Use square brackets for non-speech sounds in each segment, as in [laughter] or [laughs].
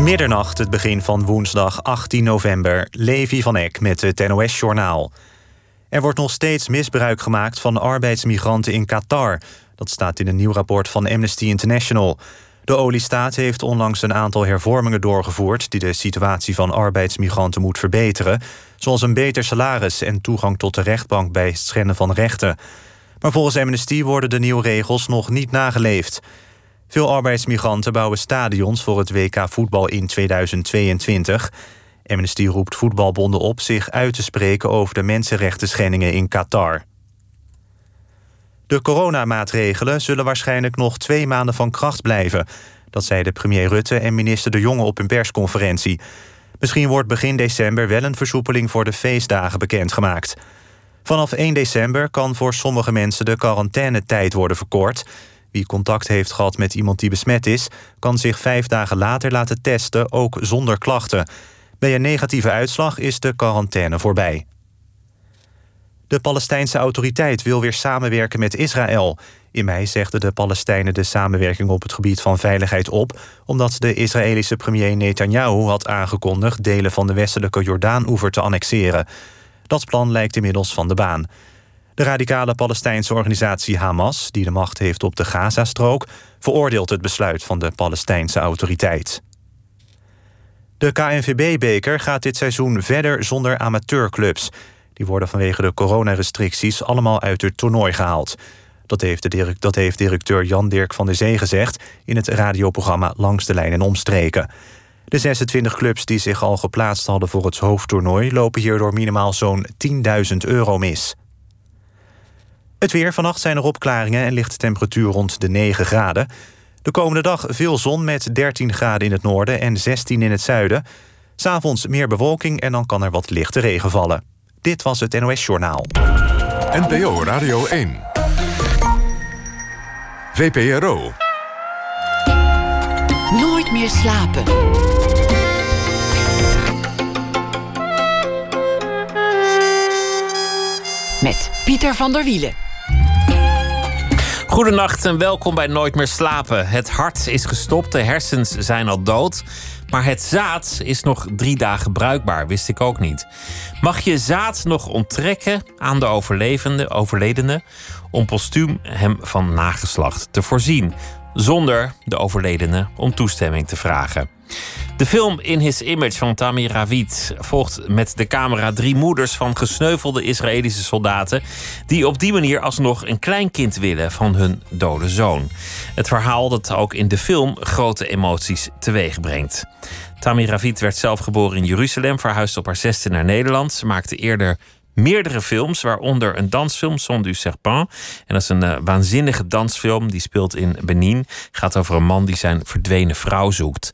Middernacht, het begin van woensdag 18 november. Levi van Eck met het NOS-journaal. Er wordt nog steeds misbruik gemaakt van arbeidsmigranten in Qatar. Dat staat in een nieuw rapport van Amnesty International. De oliestaat heeft onlangs een aantal hervormingen doorgevoerd... die de situatie van arbeidsmigranten moet verbeteren... zoals een beter salaris en toegang tot de rechtbank bij het schenden van rechten. Maar volgens Amnesty worden de nieuwe regels nog niet nageleefd. Veel arbeidsmigranten bouwen stadions voor het WK voetbal in 2022. Amnesty roept voetbalbonden op zich uit te spreken over de mensenrechten schendingen in Qatar. De coronamaatregelen zullen waarschijnlijk nog twee maanden van kracht blijven. Dat zeiden premier Rutte en minister De Jonge op een persconferentie. Misschien wordt begin december wel een versoepeling voor de feestdagen bekendgemaakt. Vanaf 1 december kan voor sommige mensen de quarantainetijd worden verkort. Wie contact heeft gehad met iemand die besmet is, kan zich vijf dagen later laten testen, ook zonder klachten. Bij een negatieve uitslag is de quarantaine voorbij. De Palestijnse autoriteit wil weer samenwerken met Israël. In mei zegden de Palestijnen de samenwerking op het gebied van veiligheid op, omdat de Israëlische premier Netanyahu had aangekondigd delen van de westelijke Jordaan-oever te annexeren. Dat plan lijkt inmiddels van de baan. De radicale Palestijnse organisatie Hamas, die de macht heeft op de Gazastrook, veroordeelt het besluit van de Palestijnse autoriteit. De KNVB-beker gaat dit seizoen verder zonder amateurclubs. Die worden vanwege de coronarestricties allemaal uit het toernooi gehaald. Dat heeft, de dat heeft directeur Jan Dirk van der Zee gezegd in het radioprogramma Langs de Lijn en Omstreken. De 26 clubs die zich al geplaatst hadden voor het hoofdtoernooi lopen hierdoor minimaal zo'n 10.000 euro mis. Het weer. Vannacht zijn er opklaringen en ligt de temperatuur rond de 9 graden. De komende dag veel zon met 13 graden in het noorden en 16 in het zuiden. S'avonds meer bewolking en dan kan er wat lichte regen vallen. Dit was het NOS Journaal. NPO Radio 1. VPRO. Nooit meer slapen. Met Pieter van der Wielen. Goedenacht en welkom bij Nooit meer slapen. Het hart is gestopt, de hersens zijn al dood. Maar het zaad is nog drie dagen bruikbaar, wist ik ook niet. Mag je zaad nog onttrekken aan de overlevende, overledene... om postuum hem van nageslacht te voorzien... zonder de overledene om toestemming te vragen? De film In His Image van Tamir Ravid volgt met de camera drie moeders van gesneuvelde Israëlische soldaten. die op die manier alsnog een kleinkind willen van hun dode zoon. Het verhaal dat ook in de film grote emoties teweeg brengt. Tamir Ravid werd zelf geboren in Jeruzalem, verhuisde op haar zesde naar Nederland. Ze maakte eerder meerdere films, waaronder een dansfilm, Son du Serpent. En dat is een uh, waanzinnige dansfilm, die speelt in Benin. Gaat over een man die zijn verdwenen vrouw zoekt.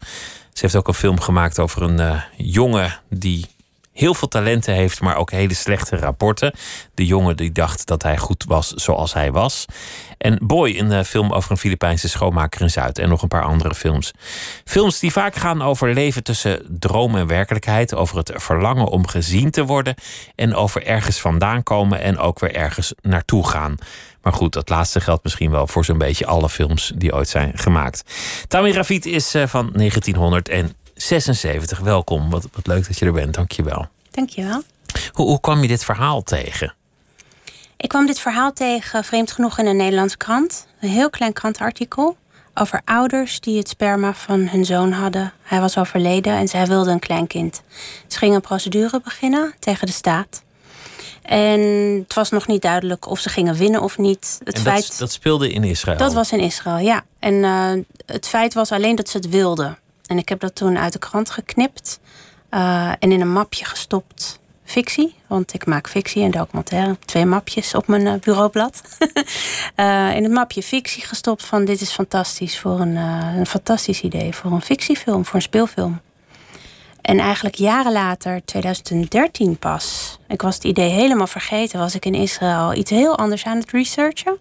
Ze heeft ook een film gemaakt over een uh, jongen die heel veel talenten heeft, maar ook hele slechte rapporten. De jongen die dacht dat hij goed was zoals hij was. En Boy, een uh, film over een Filipijnse schoonmaker in Zuid. En nog een paar andere films. Films die vaak gaan over leven tussen droom en werkelijkheid. Over het verlangen om gezien te worden. En over ergens vandaan komen en ook weer ergens naartoe gaan. Maar goed, dat laatste geldt misschien wel voor zo'n beetje alle films die ooit zijn gemaakt. Tamir Rafit is uh, van 1976. Welkom, wat, wat leuk dat je er bent. Dank je wel. Dank je wel. Hoe, hoe kwam je dit verhaal tegen? Ik kwam dit verhaal tegen, vreemd genoeg, in een Nederlandse krant. Een heel klein krantartikel over ouders die het sperma van hun zoon hadden. Hij was overleden en zij wilden een kleinkind. Ze gingen een procedure beginnen tegen de staat. En het was nog niet duidelijk of ze gingen winnen of niet. Het en feit, dat, dat speelde in Israël? Dat was in Israël, ja. En uh, het feit was alleen dat ze het wilden. En ik heb dat toen uit de krant geknipt uh, en in een mapje gestopt. Fictie, want ik maak fictie en documentaire. Twee mapjes op mijn uh, bureaublad. uh, [laughs] in het mapje fictie gestopt van dit is fantastisch voor een, een fantastisch idee. Voor een fictiefilm, voor een speelfilm. En eigenlijk jaren later, 2013 pas, ik was het idee helemaal vergeten, was ik in Israël iets heel anders aan het researchen.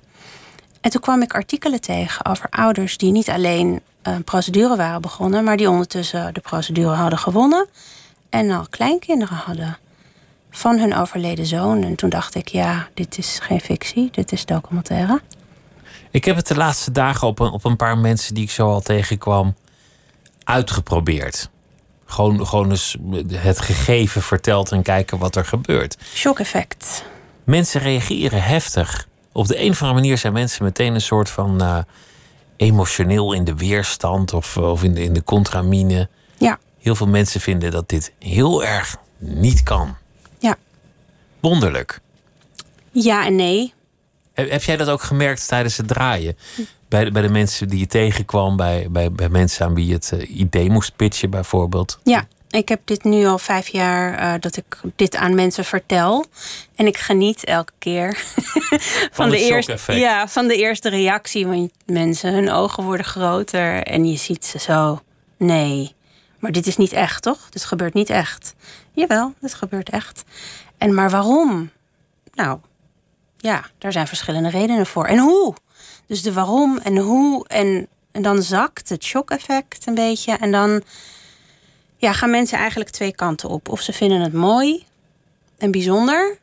En toen kwam ik artikelen tegen over ouders die niet alleen een procedure waren begonnen, maar die ondertussen de procedure hadden gewonnen en al kleinkinderen hadden van hun overleden zoon. En toen dacht ik, ja, dit is geen fictie, dit is documentaire. Ik heb het de laatste dagen op een, op een paar mensen die ik zo al tegenkwam uitgeprobeerd. Gewoon, gewoon eens het gegeven vertelt en kijken wat er gebeurt. Shock effect. Mensen reageren heftig. Op de een of andere manier zijn mensen meteen een soort van uh, emotioneel in de weerstand of, of in, de, in de contramine. Ja. Heel veel mensen vinden dat dit heel erg niet kan. Ja. Wonderlijk. Ja en nee. Heb, heb jij dat ook gemerkt tijdens het draaien? Bij, bij de mensen die je tegenkwam, bij, bij, bij mensen aan wie je het uh, idee moest pitchen, bijvoorbeeld? Ja, ik heb dit nu al vijf jaar uh, dat ik dit aan mensen vertel. En ik geniet elke keer [laughs] van, van de, eerste, ja, van de eerste reactie. Want mensen, hun ogen worden groter en je ziet ze zo. Nee, maar dit is niet echt, toch? Dit gebeurt niet echt. Jawel, dit gebeurt echt. En maar waarom? Nou, ja, daar zijn verschillende redenen voor. En hoe? Dus de waarom en hoe. En, en dan zakt het shock-effect een beetje. En dan ja, gaan mensen eigenlijk twee kanten op. Of ze vinden het mooi en bijzonder.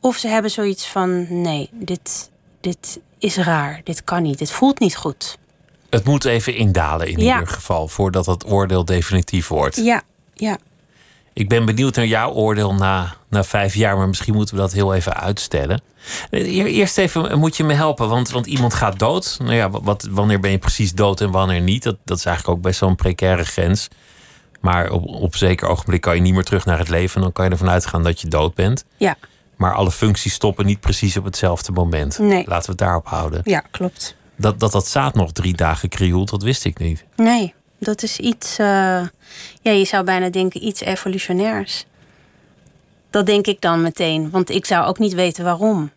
Of ze hebben zoiets van: nee, dit, dit is raar. Dit kan niet. Dit voelt niet goed. Het moet even indalen in Ja. ieder geval, voordat het oordeel definitief wordt. Ja, ja. Ik ben benieuwd naar jouw oordeel na, na vijf jaar, maar misschien moeten we dat heel even uitstellen. Eer- Eerst even moet je me helpen, want, want iemand gaat dood. Nou ja, wat, wanneer ben je precies dood en wanneer niet? Dat, dat is eigenlijk ook best wel een precaire grens. Maar op, op zeker ogenblik kan je niet meer terug naar het leven. Dan kan je ervan uitgaan dat je dood bent. Ja, Maar alle functies stoppen niet precies op hetzelfde moment. Nee. Laten we het daarop houden. ja klopt. Dat, dat dat zaad nog drie dagen krioelt, dat wist ik niet. Nee, dat is iets. eh, ja, je zou bijna denken iets evolutionairs. Dat denk ik dan meteen, want ik zou ook niet weten waarom.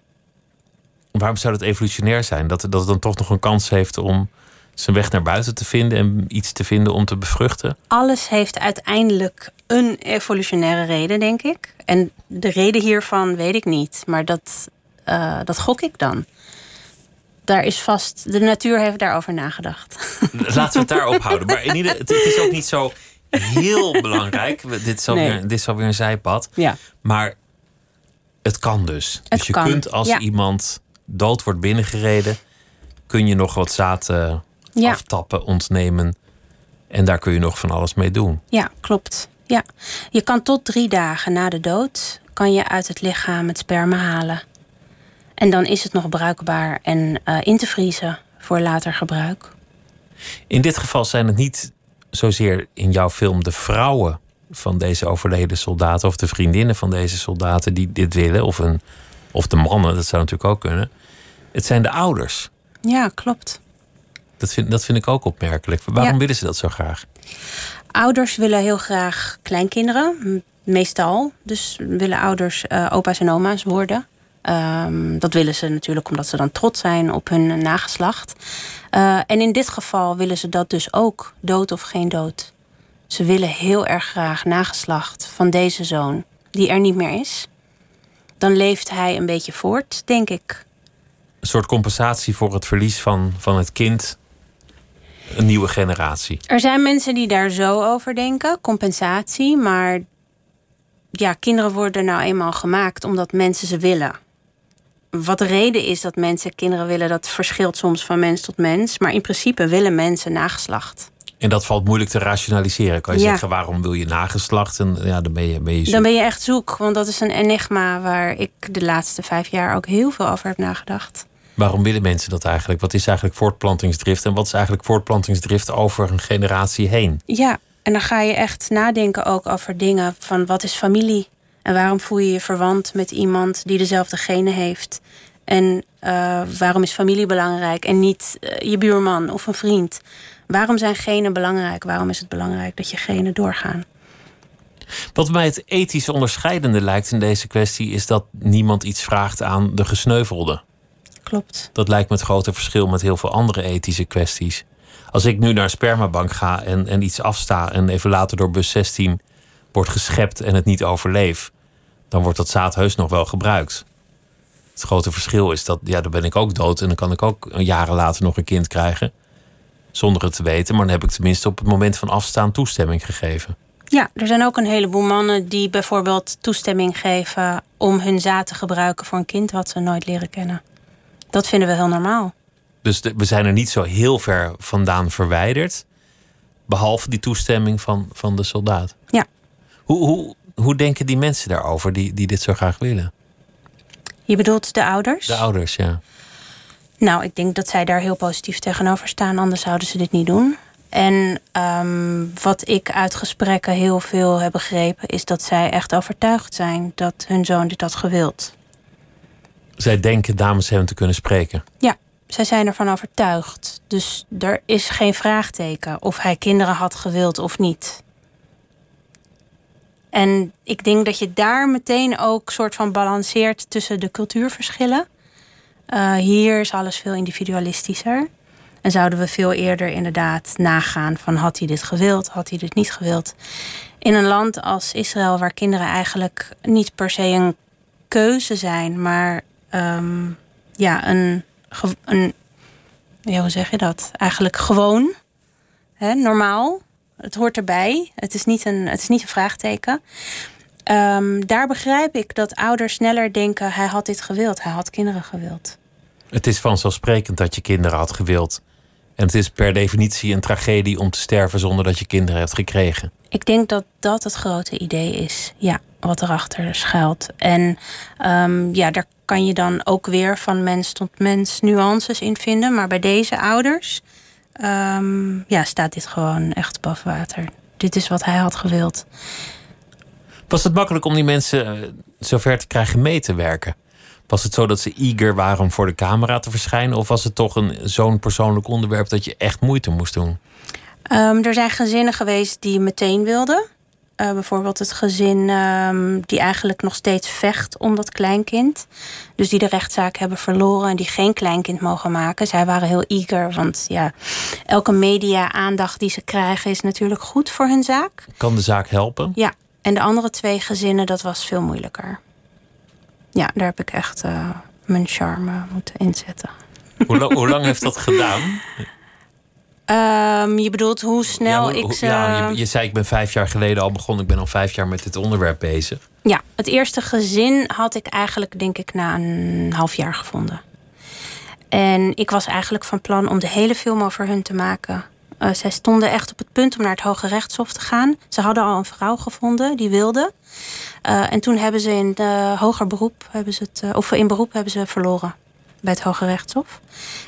Waarom zou dat evolutionair zijn? Dat, dat het dan toch nog een kans heeft om zijn weg naar buiten te vinden en iets te vinden om te bevruchten? Alles heeft uiteindelijk een evolutionaire reden, denk ik. En de reden hiervan weet ik niet, maar dat, eh, dat gok ik dan. Daar is vast, de natuur heeft daarover nagedacht. [laughs] Laten we het daarop houden. Maar in ieder, het, het is ook niet zo heel belangrijk. Dit is alweer, Nee. dit is alweer een zijpad. Ja. Maar het kan dus. Het dus je kan, kunt als ja. iemand dood wordt binnengereden, kun je nog wat zaad Ja. aftappen, ontnemen. En daar kun je nog van alles mee doen. Ja, klopt. Ja. Je kan tot drie dagen na de dood kan je uit het lichaam het sperma halen. En dan is het nog bruikbaar en eh, in te vriezen voor later gebruik. In dit geval zijn het niet zozeer in jouw film de vrouwen van deze overleden soldaten of de vriendinnen van deze soldaten die dit willen, of, een, of de mannen, dat zou natuurlijk ook kunnen. Het zijn de ouders. Ja, klopt. Dat vind, dat vind ik ook opmerkelijk. Waarom Ja. willen ze dat zo graag? Ouders willen heel graag kleinkinderen, meestal. Dus willen ouders eh, opa's en oma's worden. Ehm, dat willen ze natuurlijk omdat ze dan trots zijn op hun nageslacht. Eh, en in dit geval willen ze dat dus ook, dood of geen dood. Ze willen heel erg graag nageslacht van deze zoon, die er niet meer is. Dan leeft hij een beetje voort, denk ik. Een soort compensatie voor het verlies van, van het kind. Een nieuwe generatie. Er zijn mensen die daar zo over denken, compensatie. Maar ja, kinderen worden nou eenmaal gemaakt omdat mensen ze willen. Wat de reden is dat mensen kinderen willen, dat verschilt soms van mens tot mens. Maar in principe willen mensen nageslacht. En dat valt moeilijk te rationaliseren. Kan je Ja. zeggen, waarom wil je nageslacht? En ja, dan ben je, ben je zoek. Dan ben je echt zoek, want dat is een enigma waar ik de laatste vijf jaar ook heel veel over heb nagedacht. Waarom willen mensen dat eigenlijk? Wat is eigenlijk voortplantingsdrift? En wat is eigenlijk voortplantingsdrift over een generatie heen? Ja, en dan ga je echt nadenken ook over dingen van wat is familie? En waarom voel je je verwant met iemand die dezelfde genen heeft? En eh, waarom is familie belangrijk en niet eh, je buurman of een vriend? Waarom zijn genen belangrijk? Waarom is het belangrijk dat je genen doorgaan? Wat mij het ethisch onderscheidende lijkt in deze kwestie... is dat niemand iets vraagt aan de gesneuvelde. Klopt. Dat lijkt me het grote verschil met heel veel andere ethische kwesties. Als ik nu naar een spermabank ga en, en iets afsta... en even later door bus 16 wordt geschept en het niet overleef... dan wordt dat zaad heus nog wel gebruikt. Het grote verschil is dat, ja, dan ben ik ook dood... en dan kan ik ook jaren later nog een kind krijgen... zonder het te weten, maar dan heb ik tenminste op het moment van afstaan toestemming gegeven. Ja, er zijn ook een heleboel mannen die bijvoorbeeld toestemming geven om hun zaad te gebruiken voor een kind wat ze nooit leren kennen. Dat vinden we heel normaal. Dus de- we zijn er niet zo heel ver vandaan verwijderd. Behalve die toestemming van, van de soldaat. Ja. Hoe, hoe, hoe denken die mensen daarover die, die dit zo graag willen? Je bedoelt de ouders? De ouders, ja. Nou, ik denk dat zij daar heel positief tegenover staan, anders zouden ze dit niet doen. En um, wat ik uit gesprekken heel veel heb begrepen, is dat zij echt overtuigd zijn dat hun zoon dit had gewild. Zij denken dames hem te kunnen spreken. Ja, zij zijn ervan overtuigd. Dus er is geen vraagteken of hij kinderen had gewild of niet. En ik denk dat je daar meteen ook soort van balanceert tussen de cultuurverschillen. Uh, hier is alles veel individualistischer. En zouden we veel eerder inderdaad nagaan van had hij dit gewild, had hij dit niet gewild. In een land als Israël, waar kinderen eigenlijk niet per se een keuze zijn, maar um, ja, een, een ja, hoe zeg je dat? Eigenlijk gewoon, hè, normaal. Het hoort erbij. Het is niet een, het is niet een vraagteken. Um, daar begrijp ik dat ouders sneller denken: hij had dit gewild, hij had kinderen gewild. Het is vanzelfsprekend dat je kinderen had gewild. En het is per definitie een tragedie om te sterven zonder dat je kinderen hebt gekregen. Ik denk dat dat het grote idee is, ja, wat erachter schuilt. En um, ja, daar kan je dan ook weer van mens tot mens nuances in vinden. Maar bij deze ouders um, ja, staat dit gewoon echt boven water. Dit is wat hij had gewild. Was het makkelijk om die mensen uh, zover te krijgen mee te werken? Was het zo dat ze eager waren om voor de camera te verschijnen? Of was het toch een, zo'n persoonlijk onderwerp dat je echt moeite moest doen? Um, er zijn gezinnen geweest die meteen wilden. Uh, bijvoorbeeld het gezin um, die eigenlijk nog steeds vecht om dat kleinkind. Dus die de rechtszaak hebben verloren en die geen kleinkind mogen maken. Zij waren heel eager, want ja, elke media-aandacht die ze krijgen is natuurlijk goed voor hun zaak. Kan de zaak helpen? Ja, en de andere twee gezinnen, dat was veel moeilijker ja, daar heb ik echt uh, mijn charme moeten inzetten. Hoe, lang, hoe lang heeft dat gedaan? [laughs] Um, je bedoelt hoe snel ja, ik ze... Ja, je, je, zei ik ben vijf jaar geleden al begonnen. Ik ben al vijf jaar met dit onderwerp bezig. Ja, het eerste gezin had ik eigenlijk denk ik na een half jaar gevonden. En ik was eigenlijk van plan om de hele film over hun te maken. Uh, zij stonden echt op het punt om naar het Hoge Rechtshof te gaan. Ze hadden al een vrouw gevonden die wilde. Uh, en toen hebben ze in de hoger beroep, hebben ze het, of in beroep hebben ze verloren bij het Hoge Rechtshof.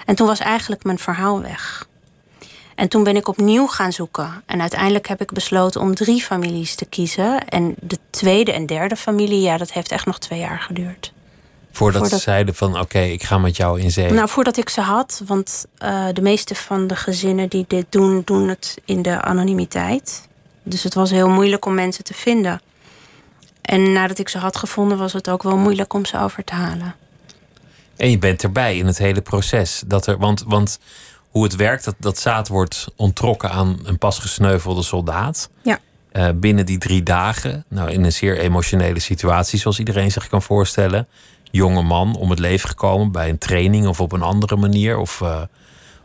En toen was eigenlijk mijn verhaal weg. En toen ben ik opnieuw gaan zoeken. En uiteindelijk heb ik besloten om drie families te kiezen. En de tweede en derde familie, ja, dat heeft echt nog twee jaar geduurd. Voordat, voordat... ze zeiden van oké, okay, ik ga met jou in zee. Nou, voordat ik ze had. Want uh, de meeste van de gezinnen die dit doen, doen het in de anonimiteit. Dus het was heel moeilijk om mensen te vinden. En nadat ik ze had gevonden, was het ook wel moeilijk om ze over te halen. En je bent erbij in het hele proces. Dat er, want, want hoe het werkt, dat, dat zaad wordt ontrokken aan een pas gesneuvelde soldaat. Ja. Uh, binnen die drie dagen, nou in een zeer emotionele situatie, zoals iedereen zich kan voorstellen. Jonge man om het leven gekomen bij een training of op een andere manier, of, uh,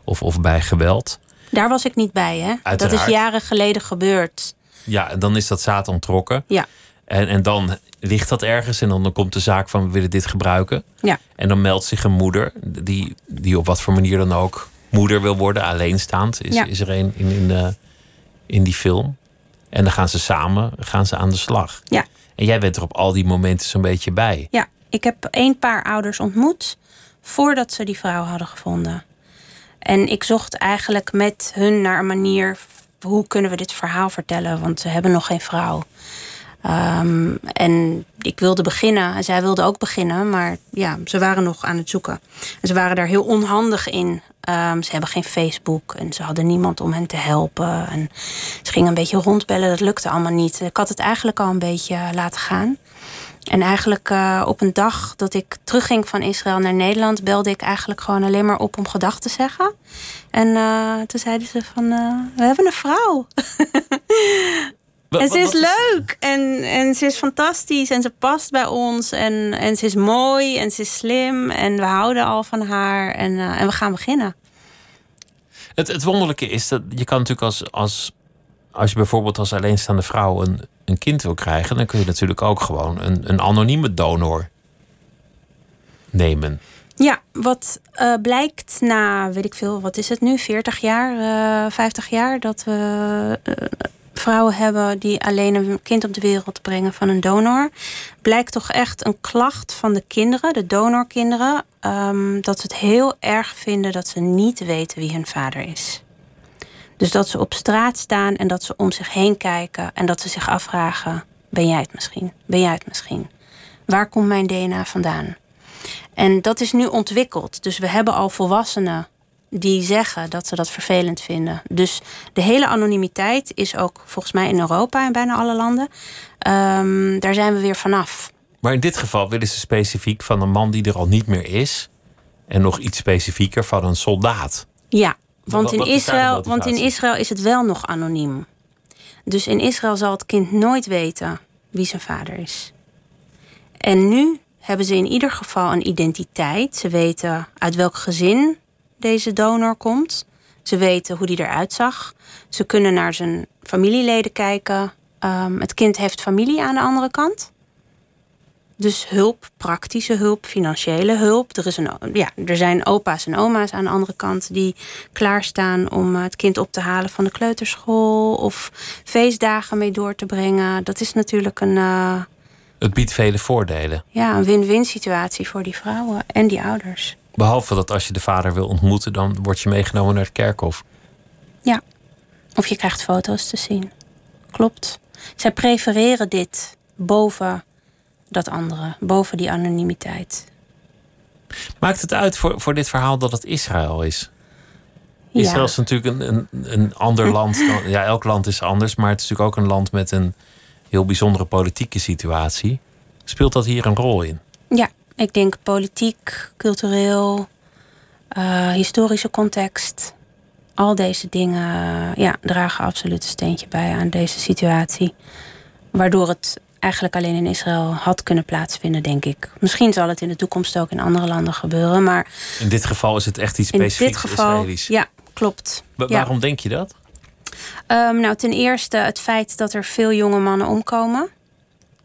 of, of bij geweld. Daar was ik niet bij, hè? Uiteraard. Dat is jaren geleden gebeurd. Ja, dan is dat zaad ontrokken. Ja. En, en dan ligt dat ergens en dan, dan komt de zaak van we willen dit gebruiken. Ja. En dan meldt zich een moeder die, die op wat voor manier dan ook moeder wil worden, alleenstaand. Is, Ja. is er een in, in, de, in die film. En dan gaan ze samen gaan ze aan de slag. Ja. En jij bent er op al die momenten zo'n beetje bij. Ja, ik heb een paar ouders ontmoet voordat ze die vrouw hadden gevonden. En ik zocht eigenlijk met hun naar een manier hoe kunnen we dit verhaal vertellen, want ze hebben nog geen vrouw. Um, en ik wilde beginnen en zij wilde ook beginnen, maar ja, ze waren nog aan het zoeken. En ze waren daar heel onhandig in. Um, ze hebben geen Facebook en ze hadden niemand om hen te helpen. En ze gingen een beetje rondbellen, dat lukte allemaal niet. Ik had het eigenlijk al een beetje laten gaan. En eigenlijk uh, op een dag dat ik terugging van Israël naar Nederland, belde ik eigenlijk gewoon alleen maar op om gedag te zeggen. En uh, toen zeiden ze van, we hebben een vrouw. [laughs] Wat- en ze is leuk en, en ze is fantastisch en ze past bij ons en, en ze is mooi en ze is slim en we houden al van haar en, uh, en we gaan beginnen. Het, het wonderlijke is dat je kan natuurlijk als, als, als je bijvoorbeeld als alleenstaande vrouw een, een kind wil krijgen, dan kun je natuurlijk ook gewoon een, een anonieme donor nemen. Ja, wat uh, blijkt na, weet ik veel, wat is het nu, 40 jaar, uh, eh, 50 jaar, dat we uh, vrouwen hebben die alleen een kind op de wereld brengen van een donor, blijkt toch echt een klacht van de kinderen, de donorkinderen, um, dat ze het heel erg vinden dat ze niet weten wie hun vader is. Dus dat ze op straat staan en dat ze om zich heen kijken en dat ze zich afvragen: ben jij het misschien? Ben jij het misschien? Waar komt mijn DNA vandaan? En dat is nu ontwikkeld. Dus we hebben al volwassenen die zeggen dat ze dat vervelend vinden. Dus de hele anonimiteit is ook volgens mij in Europa en bijna alle landen. Um, daar zijn we weer vanaf. Maar in dit geval willen ze specifiek van een man die er al niet meer is. En nog iets specifieker van een soldaat. Ja, want, in, Israël, want in Israël is het wel nog anoniem. Dus in Israël zal het kind nooit weten wie zijn vader is. En nu hebben ze in ieder geval een identiteit. Ze weten uit welk gezin deze donor komt. Ze weten hoe die eruit zag. Ze kunnen naar zijn familieleden kijken. Um, het kind heeft familie aan de andere kant. Dus hulp, praktische hulp, financiële hulp. Er, is een, ja, er zijn opa's en oma's aan de andere kant die klaarstaan om het kind op te halen van de kleuterschool of feestdagen mee door te brengen. Dat is natuurlijk een. Uh, het biedt vele voordelen. Ja, een win-win situatie voor die vrouwen en die ouders. Behalve dat als je de vader wil ontmoeten, dan word je meegenomen naar het kerkhof. Ja, of je krijgt foto's te zien. Klopt. Zij prefereren dit boven dat andere, boven die anonimiteit. Maakt het uit voor, voor dit verhaal dat het Israël is? Israël is natuurlijk een, een, een ander [laughs] land. ja, elk land is anders, maar het is natuurlijk ook een land met een heel bijzondere politieke situatie. Speelt dat hier een rol in? Ja, ik denk politiek, cultureel, uh, historische context. Al deze dingen ja, dragen absoluut een steentje bij aan deze situatie. Waardoor het eigenlijk alleen in Israël had kunnen plaatsvinden, denk ik. Misschien zal het in de toekomst ook in andere landen gebeuren, maar... In dit geval is het echt iets specifieks in dit geval, Israëlisch. Ja, klopt. Waarom denk je dat? Um, nou, ten eerste het feit dat er veel jonge mannen omkomen.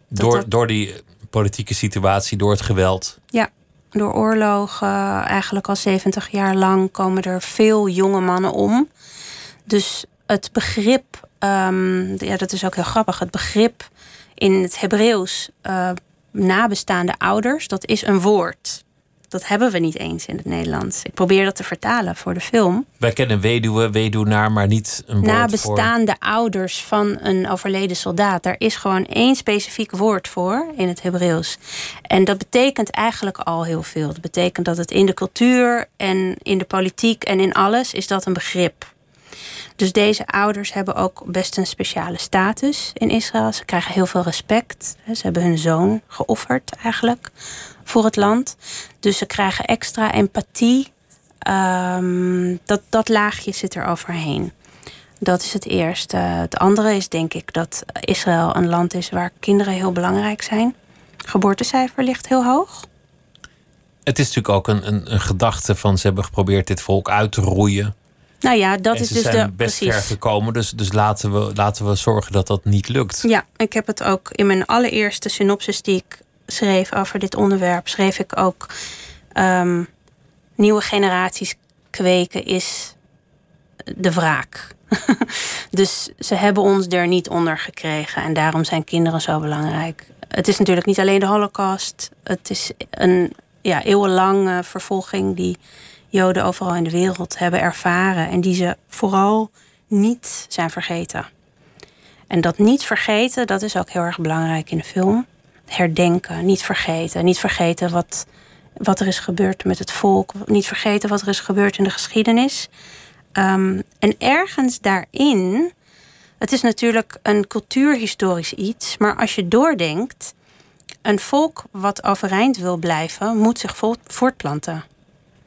Door, door die politieke situatie, door het geweld. Ja, door oorlogen. Eigenlijk al 70 jaar lang komen er veel jonge mannen om. Dus het begrip, um, ja, dat is ook heel grappig. Het begrip in het Hebreeuws uh, nabestaande ouders, dat is een woord. Dat hebben we niet eens in het Nederlands. Ik probeer dat te vertalen voor de film. Wij kennen weduwe, weduwnaar, maar niet een woord Nabestaande ouders van een overleden soldaat. Daar is gewoon één specifiek woord voor in het Hebreeuws. En dat betekent eigenlijk al heel veel. Dat betekent dat het in de cultuur en in de politiek en in alles is dat een begrip. Dus deze ouders hebben ook best een speciale status in Israël. Ze krijgen heel veel respect. Ze hebben hun zoon geofferd eigenlijk voor het land. Dus ze krijgen extra empathie. Um, dat, dat laagje zit er overheen. Dat is het eerste. Het andere is denk ik dat Israël een land is waar kinderen heel belangrijk zijn. Geboortecijfer ligt heel hoog. Het is natuurlijk ook een, een, een gedachte van ze hebben geprobeerd dit volk uit te roeien. Nou ja, dat is dus de. best precies. ver gekomen, dus, dus laten, we, laten we zorgen dat dat niet lukt. Ja, ik heb het ook in mijn allereerste synopsis die ik schreef over dit onderwerp, schreef ik ook. Um, nieuwe generaties kweken is de wraak. [laughs] dus ze hebben ons er niet onder gekregen en daarom zijn kinderen zo belangrijk. Het is natuurlijk niet alleen de Holocaust, het is een ja, eeuwenlange vervolging die Joden overal in de wereld hebben ervaren en die ze vooral niet zijn vergeten. En dat niet vergeten, dat is ook heel erg belangrijk in de film. Herdenken, niet vergeten. Niet vergeten wat, wat er is gebeurd met het volk. Niet vergeten wat er is gebeurd in de geschiedenis. Um, en ergens daarin, het is natuurlijk een cultuurhistorisch iets, maar als je doordenkt, een volk wat overeind wil blijven, moet zich voortplanten.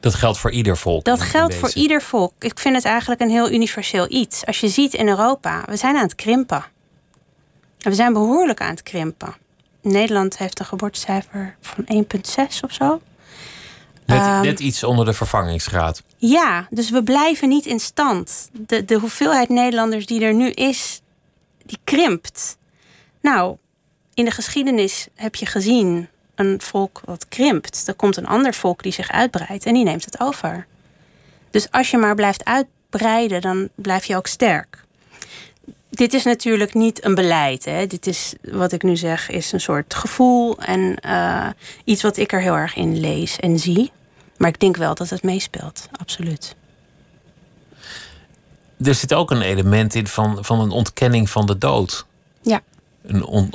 Dat geldt voor ieder volk. Dat geldt voor ieder volk. Ik vind het eigenlijk een heel universeel iets. Als je ziet in Europa, we zijn aan het krimpen. We zijn behoorlijk aan het krimpen. Nederland heeft een geboortecijfer van 1,6 of zo. Net, um, net, iets onder de vervangingsgraad. Ja, dus we blijven niet in stand. De, de hoeveelheid Nederlanders die er nu is, die krimpt. Nou, in de geschiedenis heb je gezien een volk wat krimpt. Er komt een ander volk die zich uitbreidt en die neemt het over. Dus als je maar blijft uitbreiden, dan blijf je ook sterk. Dit is natuurlijk niet een beleid. Hè. Dit is wat ik nu zeg, is een soort gevoel en uh, iets wat ik er heel erg in lees en zie. Maar ik denk wel dat het meespeelt, absoluut. Er zit ook een element in van, van een ontkenning van de dood. Ja. Een on,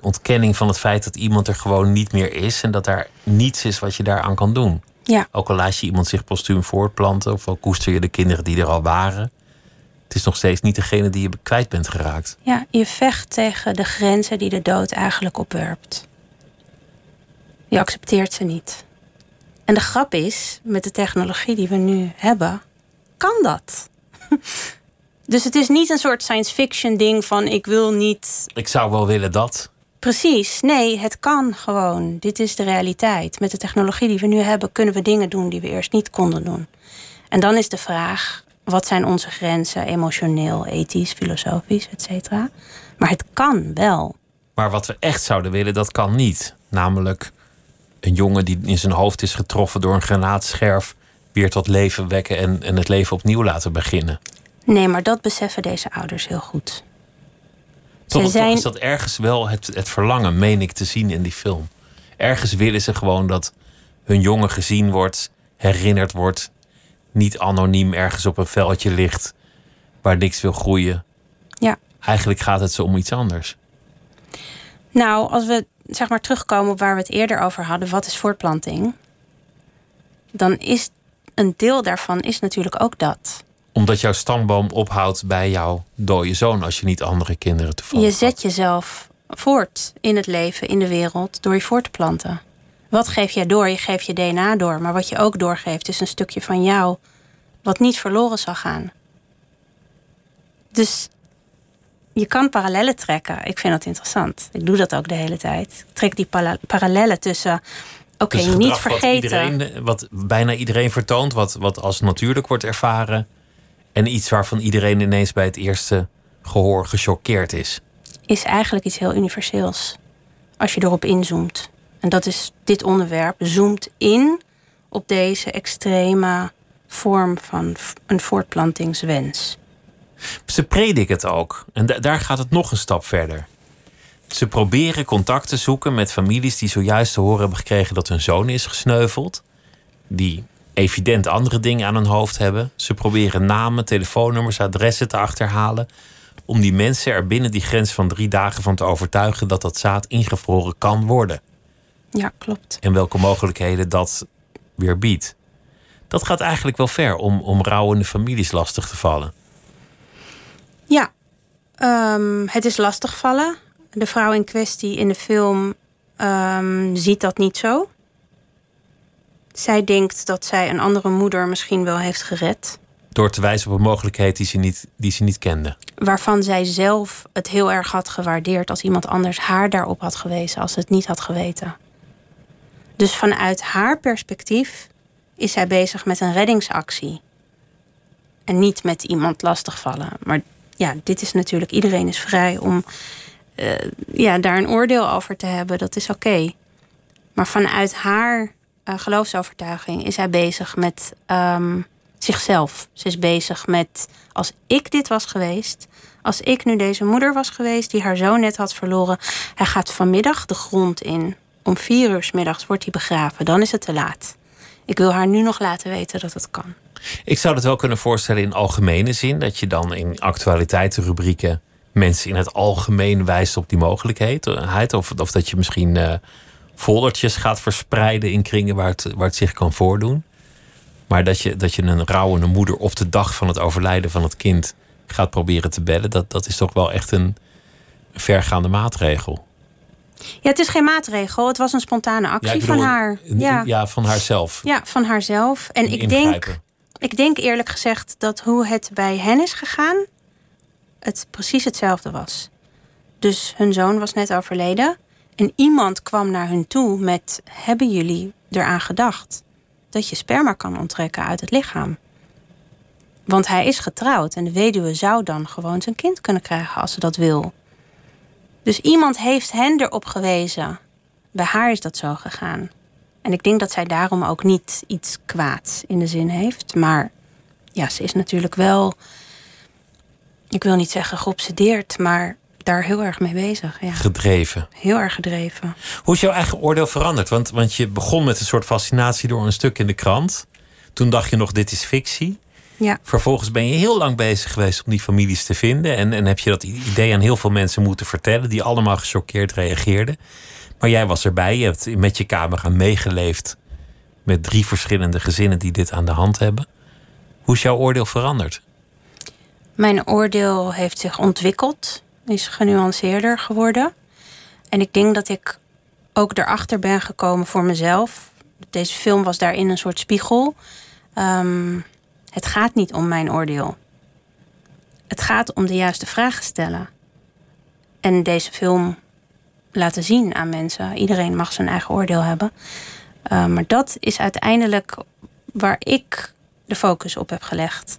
ontkenning van het feit dat iemand er gewoon niet meer is en dat daar niets is wat je daaraan kan doen. Ja. Ook al laat je iemand zich postuum voortplanten of al koester je de kinderen die er al waren. Het is nog steeds niet degene die je kwijt bent geraakt. Ja, je vecht tegen de grenzen die de dood eigenlijk opwerpt. Je accepteert ze niet. En de grap is, met de technologie die we nu hebben, kan dat. [laughs] Dus het is niet een soort science fiction ding van ik wil niet. Ik zou wel willen dat. Precies, nee, het kan gewoon. Dit is de realiteit. Met de technologie die we nu hebben, kunnen we dingen doen die we eerst niet konden doen. En dan is de vraag: wat zijn onze grenzen, emotioneel, ethisch, filosofisch, et cetera? Maar het kan wel. Maar wat we echt zouden willen, dat kan niet. Namelijk een jongen die in zijn hoofd is getroffen door een granaatscherf weer tot leven wekken en, en het leven opnieuw laten beginnen. Nee, maar dat beseffen deze ouders heel goed. Toch, zijn... is dat ergens wel het, het verlangen, meen ik, te zien in die film. Ergens willen ze gewoon dat hun jongen gezien wordt, herinnerd wordt, niet anoniem ergens op een veldje ligt waar niks wil groeien. Ja. Eigenlijk gaat het zo om iets anders. Nou, als we zeg maar terugkomen op waar we het eerder over hadden, wat is voortplanting? Dan is een deel daarvan is natuurlijk ook dat. Omdat jouw stamboom ophoudt bij jouw dode zoon als je niet andere kinderen toevallig Je zet jezelf voort in het leven, in de wereld, door je voort te planten. Wat geef jij door? Je geeft je DNA door. Maar wat je ook doorgeeft is een stukje van jou wat niet verloren zal gaan. Dus je kan parallellen trekken. Ik vind dat interessant. Ik doe dat ook de hele tijd. Ik trek die parallellen tussen Oké, dus niet vergeten. Wat, wat, bijna iedereen vertoont, wat, wat als natuurlijk wordt ervaren. En iets waarvan iedereen ineens bij het eerste gehoor gechoqueerd is. Is eigenlijk iets heel universeels. Als je erop inzoomt. En dat is dit onderwerp. Zoomt in op deze extreme vorm van een voortplantingswens. Ze prediken het ook. En daar gaat het nog een stap verder. Ze proberen contact te zoeken met families die zojuist te horen hebben gekregen dat hun zoon is gesneuveld. Die evident andere dingen aan hun hoofd hebben. Ze proberen namen, telefoonnummers, adressen te achterhalen. Om die mensen er binnen die grens van drie dagen van te overtuigen dat dat zaad ingevroren kan worden. Ja, klopt. En welke mogelijkheden dat weer biedt. Dat gaat eigenlijk wel ver om, om rouwende families lastig te vallen. Ja, um, het is lastig vallen de vrouw in kwestie in de film um, ziet dat niet zo. Zij denkt dat zij een andere moeder misschien wel heeft gered. Door te wijzen op een mogelijkheid die ze niet, die ze niet kende. Waarvan zij zelf het heel erg had gewaardeerd als iemand anders haar daarop had gewezen, als ze het niet had geweten. Dus vanuit haar perspectief is zij bezig met een reddingsactie. En niet met iemand lastigvallen. Maar ja, dit is natuurlijk, iedereen is vrij om uh, ja, daar een oordeel over te hebben, dat is oké. Maar vanuit haar uh, geloofsovertuiging is hij bezig met um, zichzelf. Ze is bezig met als ik dit was geweest, als ik nu deze moeder was geweest die haar zoon net had verloren, hij gaat vanmiddag de grond in. Om vier uur s middags wordt hij begraven. Dan is het te laat. Ik wil haar nu nog laten weten dat het kan. Ik zou het wel kunnen voorstellen in algemene zin. Dat je dan in actualiteitenrubrieken mensen in het algemeen wijst op die mogelijkheid. Of, of dat je misschien uh, foldertjes gaat verspreiden in kringen waar het, waar het zich kan voordoen. Maar dat je, dat je een rouwende moeder op de dag van het overlijden van het kind gaat proberen te bellen, dat, dat is toch wel echt een vergaande maatregel. Ja, het is geen maatregel. Het was een spontane actie van haar. Ja. ja, van haarzelf. Ja, van haarzelf. En ik denk, ik denk eerlijk gezegd dat hoe het bij hen is gegaan, het precies hetzelfde was. Dus hun zoon was net overleden. En iemand kwam naar hun toe met: Hebben jullie eraan gedacht dat je sperma kan onttrekken uit het lichaam? Want hij is getrouwd en de weduwe zou dan gewoon zijn kind kunnen krijgen als ze dat wil. Dus iemand heeft hen erop gewezen bij haar is dat zo gegaan. En ik denk dat zij daarom ook niet iets kwaads in de zin heeft. Maar ja, ze is natuurlijk wel, ik wil niet zeggen geobsedeerd, maar daar heel erg mee bezig. Ja. Gedreven. Heel erg gedreven. Hoe is jouw eigen oordeel veranderd? Want, want je begon met een soort fascinatie door een stuk in de krant. Toen dacht je nog, dit is fictie. Ja. Vervolgens ben je heel lang bezig geweest om die families te vinden. En, en heb je dat idee aan heel veel mensen moeten vertellen, die allemaal gechoqueerd reageerden. Maar jij was erbij, je hebt met je camera meegeleefd met drie verschillende gezinnen die dit aan de hand hebben. Hoe is jouw oordeel veranderd? Mijn oordeel heeft zich ontwikkeld, is genuanceerder geworden. En ik denk dat ik ook erachter ben gekomen voor mezelf. Deze film was daarin een soort spiegel. Ehm, het gaat niet om mijn oordeel. Het gaat om de juiste vragen stellen. En deze film laten zien aan mensen. Iedereen mag zijn eigen oordeel hebben. Uh, maar dat is uiteindelijk waar ik de focus op heb gelegd.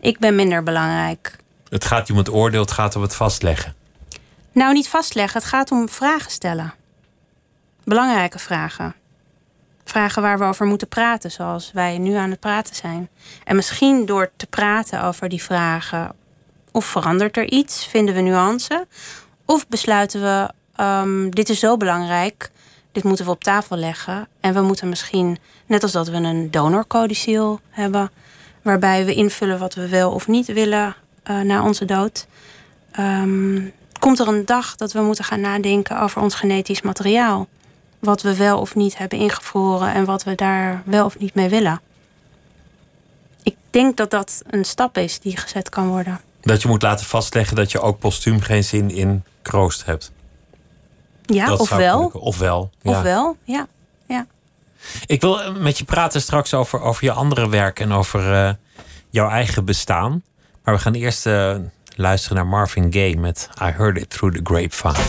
Ik ben minder belangrijk. Het gaat niet om het oordeel, het gaat om het vastleggen. Nou, niet vastleggen, het gaat om vragen stellen. Belangrijke vragen. Vragen waar we over moeten praten, zoals wij nu aan het praten zijn. En misschien door te praten over die vragen, of verandert er iets, vinden we nuance, of besluiten we um, dit is zo belangrijk, dit moeten we op tafel leggen. En we moeten misschien, net als dat we een donorcodiciel hebben, waarbij we invullen wat we wel of niet willen uh, na onze dood. Um, komt er een dag dat we moeten gaan nadenken over ons genetisch materiaal. Wat we wel of niet hebben ingevroren en wat we daar wel of niet mee willen. Ik denk dat dat een stap is die gezet kan worden. Dat je moet laten vastleggen dat je ook postuum geen zin in kroost hebt. Ja, Dat ofwel. Ofwel. Ja. Ofwel, ja. ja. Ik wil met je praten straks over, over je andere werk en over eh, jouw eigen bestaan. Maar we gaan eerst eh, luisteren naar Marvin Gaye met I Heard It Through the Grapevine.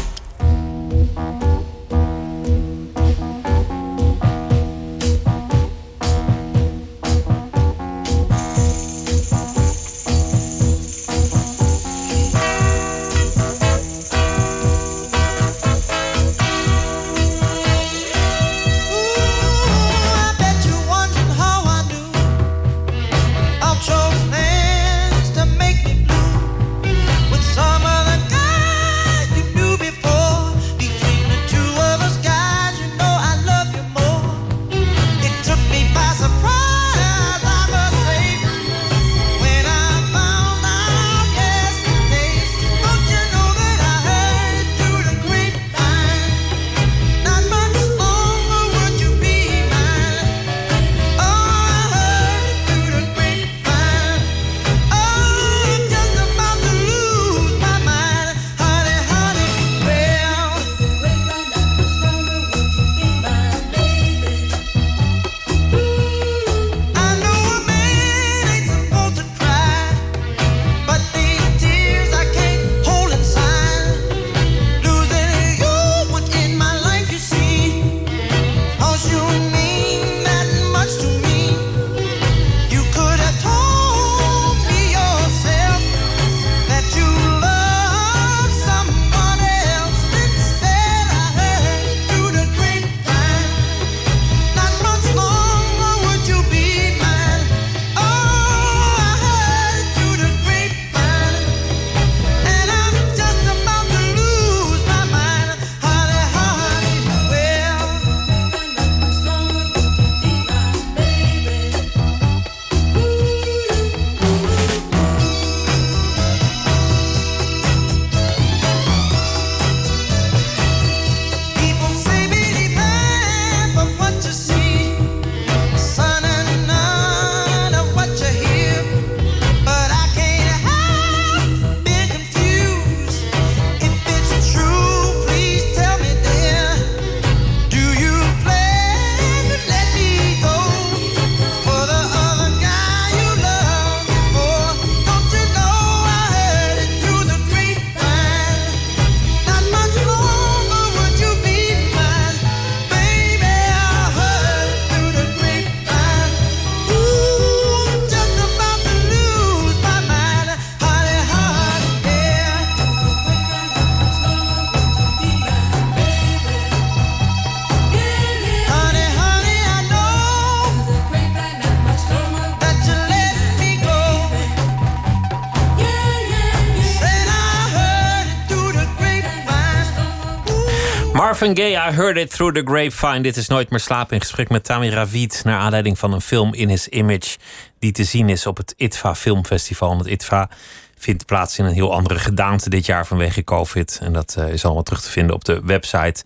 Marvin Gaye, I heard it through the grapevine. Dit is Nooit meer slapen in gesprek met Tammy Ravid... naar aanleiding van een film In His Image... die te zien is op het ITVA Filmfestival. En het ITVA vindt plaats in een heel andere gedaante dit jaar vanwege COVID. En dat uh, is allemaal terug te vinden op de website.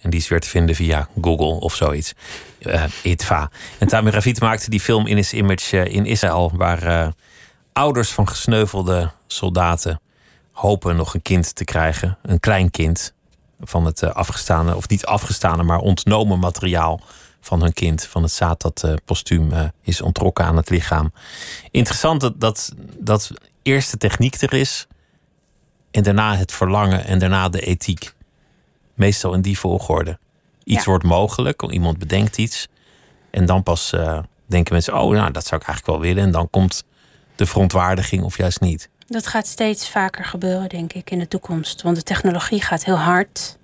En die is weer te vinden via Google of zoiets. Uh, ITVA. En Tammy Ravid maakte die film In His Image uh, in Israël... waar ouders van gesneuvelde soldaten hopen nog een kind te krijgen. Een klein kind van het afgestane, of niet afgestane, maar ontnomen materiaal van hun kind. Van het zaad dat uh, postuum uh, is ontrokken aan het lichaam. Interessant dat, dat, dat eerst de techniek er is. En daarna het verlangen en daarna de ethiek. Meestal in die volgorde. Iets Ja. wordt mogelijk, iemand bedenkt iets. En dan pas uh, denken mensen, oh nou, dat zou ik eigenlijk wel willen. En dan komt de verontwaardiging of juist niet. Dat gaat steeds vaker gebeuren, denk ik, in de toekomst. Want de technologie gaat heel hard.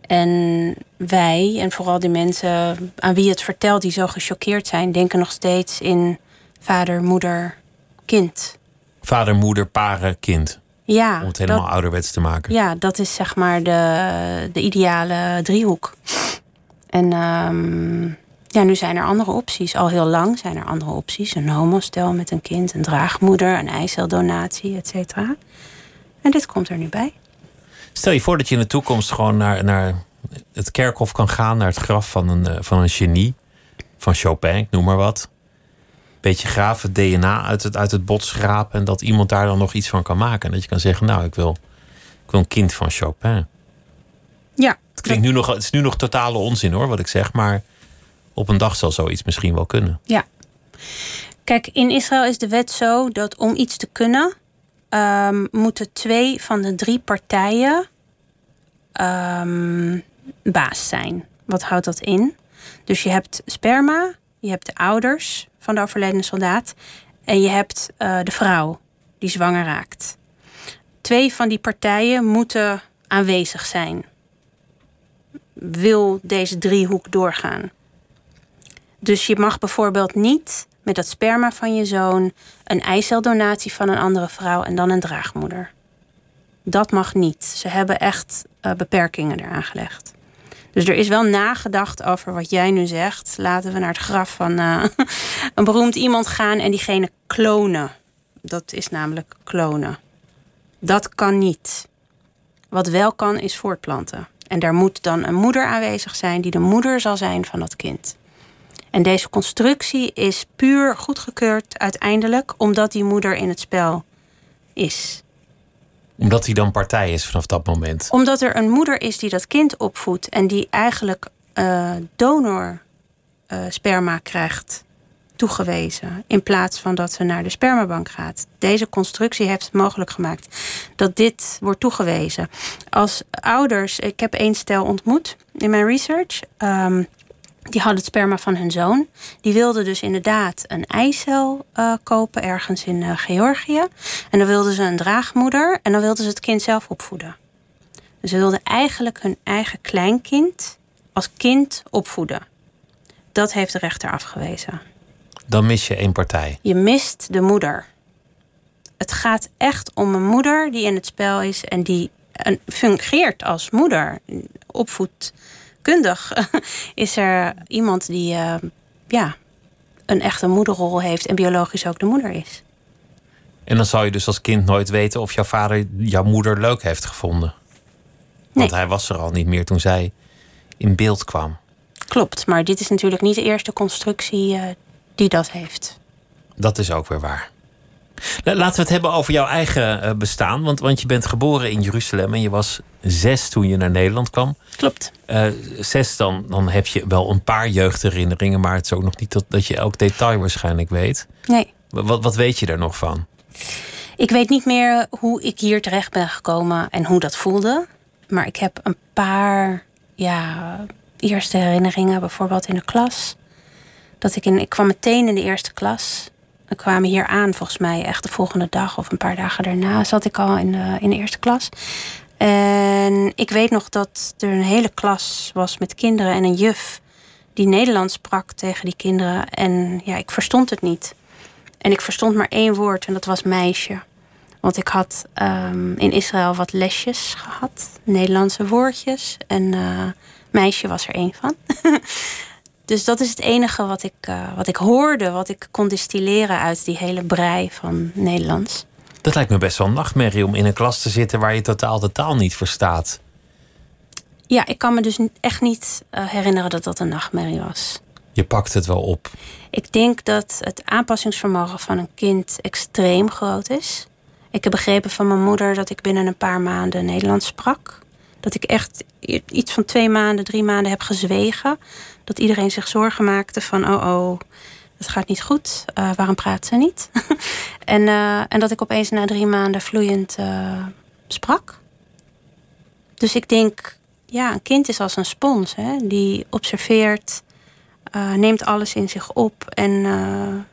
En wij, en vooral die mensen aan wie het vertelt, die zo gechoqueerd zijn, denken nog steeds in vader, moeder, kind. Vader, moeder, paren, kind. Ja, Om het helemaal dat, ouderwets te maken. ja, dat is zeg maar de, de ideale driehoek. En ehm, ja, nu zijn er andere opties. Al heel lang zijn er andere opties. Een homostel met een kind, een draagmoeder, een eiceldonatie, et cetera. En dit komt er nu bij. Stel je voor dat je in de toekomst gewoon naar, naar het kerkhof kan gaan, naar het graf van een, eh, van een genie, van Chopin, ik noem maar wat. Beetje graven, DNA uit het, uit het bot schrapen en dat iemand daar dan nog iets van kan maken. En dat je kan zeggen, nou, ik wil, ik wil een kind van Chopin. Ja, Het, klinkt nu nog, het is nu nog totale onzin hoor, wat ik zeg, maar op een dag zal zoiets misschien wel kunnen. Ja. Kijk, in Israël is de wet zo dat om iets te kunnen, ehm, moeten twee van de drie partijen ehm, baas zijn. Wat houdt dat in? Dus je hebt sperma, je hebt de ouders van de overledene soldaat en je hebt eh, de vrouw die zwanger raakt. Twee van die partijen moeten aanwezig zijn. Wil deze driehoek doorgaan? Dus je mag bijvoorbeeld niet met dat sperma van je zoon een eiceldonatie van een andere vrouw en dan een draagmoeder. Dat mag niet. Ze hebben echt eh, beperkingen eraan gelegd. Dus er is wel nagedacht over wat jij nu zegt. Laten we naar het graf van eh, [laughs] een beroemd iemand gaan en diegene klonen. Dat is namelijk klonen. Dat kan niet. Wat wel kan is voortplanten. En daar moet dan een moeder aanwezig zijn die de moeder zal zijn van dat kind. En deze constructie is puur goedgekeurd uiteindelijk omdat die moeder in het spel is. Omdat hij dan partij is vanaf dat moment. Omdat er een moeder is die dat kind opvoedt en die eigenlijk eh, donor eh, sperma krijgt toegewezen. In plaats van dat ze naar de spermabank gaat. Deze constructie heeft het mogelijk gemaakt dat dit wordt toegewezen. Als ouders, ik heb één stel ontmoet in mijn research. ehm, die hadden het sperma van hun zoon. Die wilden dus inderdaad een eicel eh, kopen ergens in eh, Georgië. En dan wilden ze een draagmoeder en dan wilden ze het kind zelf opvoeden. Dus ze wilden eigenlijk hun eigen kleinkind als kind opvoeden. Dat heeft de rechter afgewezen. Dan mis je één partij. Je mist de moeder. Het gaat echt om een moeder die in het spel is en die fungeert als moeder. [laughs] Is er iemand die eh, ja, een echte moederrol heeft en biologisch ook de moeder is. En dan zal je dus als kind nooit weten of jouw vader jouw moeder leuk heeft gevonden. Want Nee. hij was er al niet meer toen zij in beeld kwam. Klopt, maar dit is natuurlijk niet de eerste constructie eh, die dat heeft. Dat is ook weer waar. La- Laten we het hebben over jouw eigen eh, bestaan. Want, want je bent geboren in Jeruzalem en je was zes toen je naar Nederland kwam. Klopt. Eh, zes, dan, dan heb je wel een paar jeugdherinneringen, maar het is ook nog niet dat, dat je elk detail waarschijnlijk weet. Nee. Wat, wat weet je er nog van? Ik weet niet meer hoe ik hier terecht ben gekomen en hoe dat voelde. Maar ik heb een paar ja, eerste herinneringen, bijvoorbeeld in de klas. Dat ik, in, ik kwam meteen in de eerste klas. We kwamen hier aan, volgens mij echt de volgende dag of een paar dagen daarna zat ik al in de, in de eerste klas. En ik weet nog dat er een hele klas was met kinderen en een juf die Nederlands sprak tegen die kinderen. En ja, ik verstond het niet. En ik verstond maar één woord en dat was meisje. Want ik had ehm, in Israël wat lesjes gehad, Nederlandse woordjes. En eh, meisje was er één van. [laughs] dus dat is het enige wat ik, eh, wat ik hoorde, wat ik kon distilleren uit die hele brei van Nederlands. Dat lijkt me best wel een nachtmerrie om in een klas te zitten waar je totaal de taal niet verstaat. Ja, ik kan me dus echt niet eh, herinneren dat dat een nachtmerrie was. Je pakt het wel op. Ik denk dat het aanpassingsvermogen van een kind extreem groot is. Ik heb begrepen van mijn moeder dat ik binnen een paar maanden Nederlands sprak. Dat ik echt iets van twee maanden, drie maanden heb gezwegen. Dat iedereen zich zorgen maakte van, oh oh, het gaat niet goed. Uh, waarom praat ze niet? [laughs] en, uh, en dat ik opeens na drie maanden vloeiend uh, sprak. Dus ik denk, ja, een kind is als een spons. Hè? Die observeert, neemt alles in zich op. En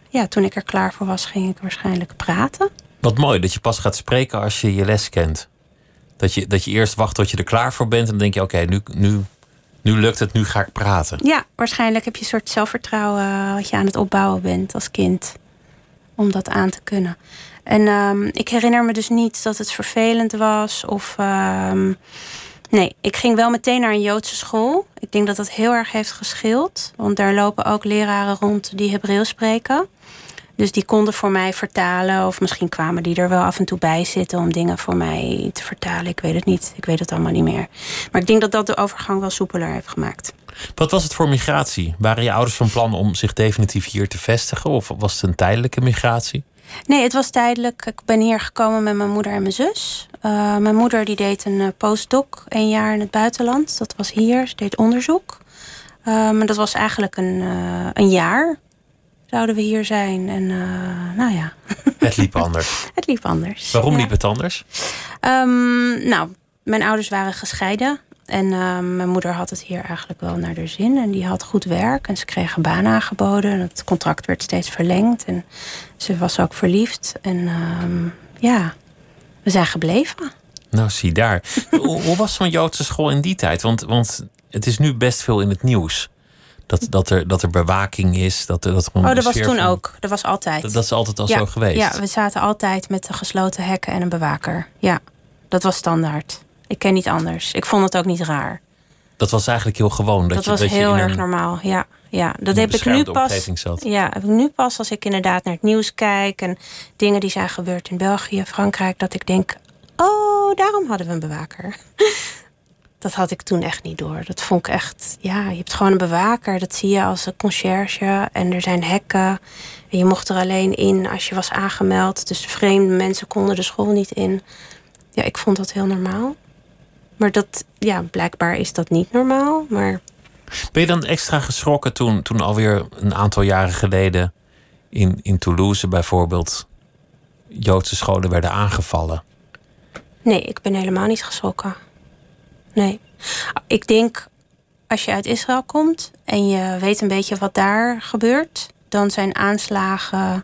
ja, toen ik er klaar voor was, ging ik waarschijnlijk praten. Wat mooi dat je pas gaat spreken als je je les kent. Dat je, dat je eerst wacht tot je er klaar voor bent. En dan denk je, oké, nu, nu, nu lukt het, nu ga ik praten. Ja, waarschijnlijk heb je een soort zelfvertrouwen wat je aan het opbouwen bent als kind. Om dat aan te kunnen. En um, ik herinner me dus niet dat het vervelend was. Of um, nee, ik ging wel meteen naar een Joodse school. Ik denk dat dat heel erg heeft geschild. Want daar lopen ook leraren rond die Hebreeuws spreken. Dus die konden voor mij vertalen. Of misschien kwamen die er wel af en toe bij zitten om dingen voor mij te vertalen. Ik weet het niet. Ik weet het allemaal niet meer. Maar ik denk dat dat de overgang wel soepeler heeft gemaakt. Wat was het voor migratie? Waren je ouders van plan om zich definitief hier te vestigen? Of was het een tijdelijke migratie? Nee, het was tijdelijk. Ik ben hier gekomen met mijn moeder en mijn zus. Uh, mijn moeder die deed een uh, postdoc, een jaar in het buitenland. Dat was hier. Ze deed onderzoek. Maar uh, dat was eigenlijk een, een jaar zouden we hier zijn. En uh, nou ja. [laughs] Het liep anders. het liep anders. Waarom ja. liep het anders? Um, nou, mijn ouders waren gescheiden. En uh, mijn moeder had het hier eigenlijk wel naar de zin. En die had goed werk. En ze kreeg een baan aangeboden. En het contract werd steeds verlengd. En ze was ook verliefd. En uh, ja, we zijn gebleven. Nou, zie daar. [laughs] Hoe was zo'n Joodse school in die tijd? Want, want het is nu best veel in het nieuws. Dat, dat, er, dat er bewaking is. Dat, dat er oh, dat was toen van, ook. Dat was altijd. Dat, dat is altijd al ja, zo geweest. Ja, we zaten altijd met de gesloten hekken en een bewaker. Ja, dat was standaard. Ik ken niet anders. Ik vond het ook niet raar. Dat was eigenlijk heel gewoon. Dat, dat je, was dat heel je erg een, normaal. Ja, ja. dat heb ik nu pas. Zat. Ja, heb ik nu pas als ik inderdaad naar het nieuws kijk en dingen die zijn gebeurd in België, Frankrijk, dat ik denk: oh, daarom hadden we een bewaker. [laughs] dat had ik toen echt niet door. Dat vond ik echt, ja, je hebt gewoon een bewaker. Dat zie je als een conciërge. En er zijn hekken. En je mocht er alleen in als je was aangemeld. Dus vreemde mensen konden de school niet in. Ja, ik vond dat heel normaal. Maar dat, ja, blijkbaar is dat niet normaal. Maar... Ben je dan extra geschrokken toen, toen alweer een aantal jaren geleden in, in Toulouse bijvoorbeeld Joodse scholen werden aangevallen? Nee, ik ben helemaal niet geschrokken. Nee. Ik denk als je uit Israël komt en je weet een beetje wat daar gebeurt, dan zijn aanslagen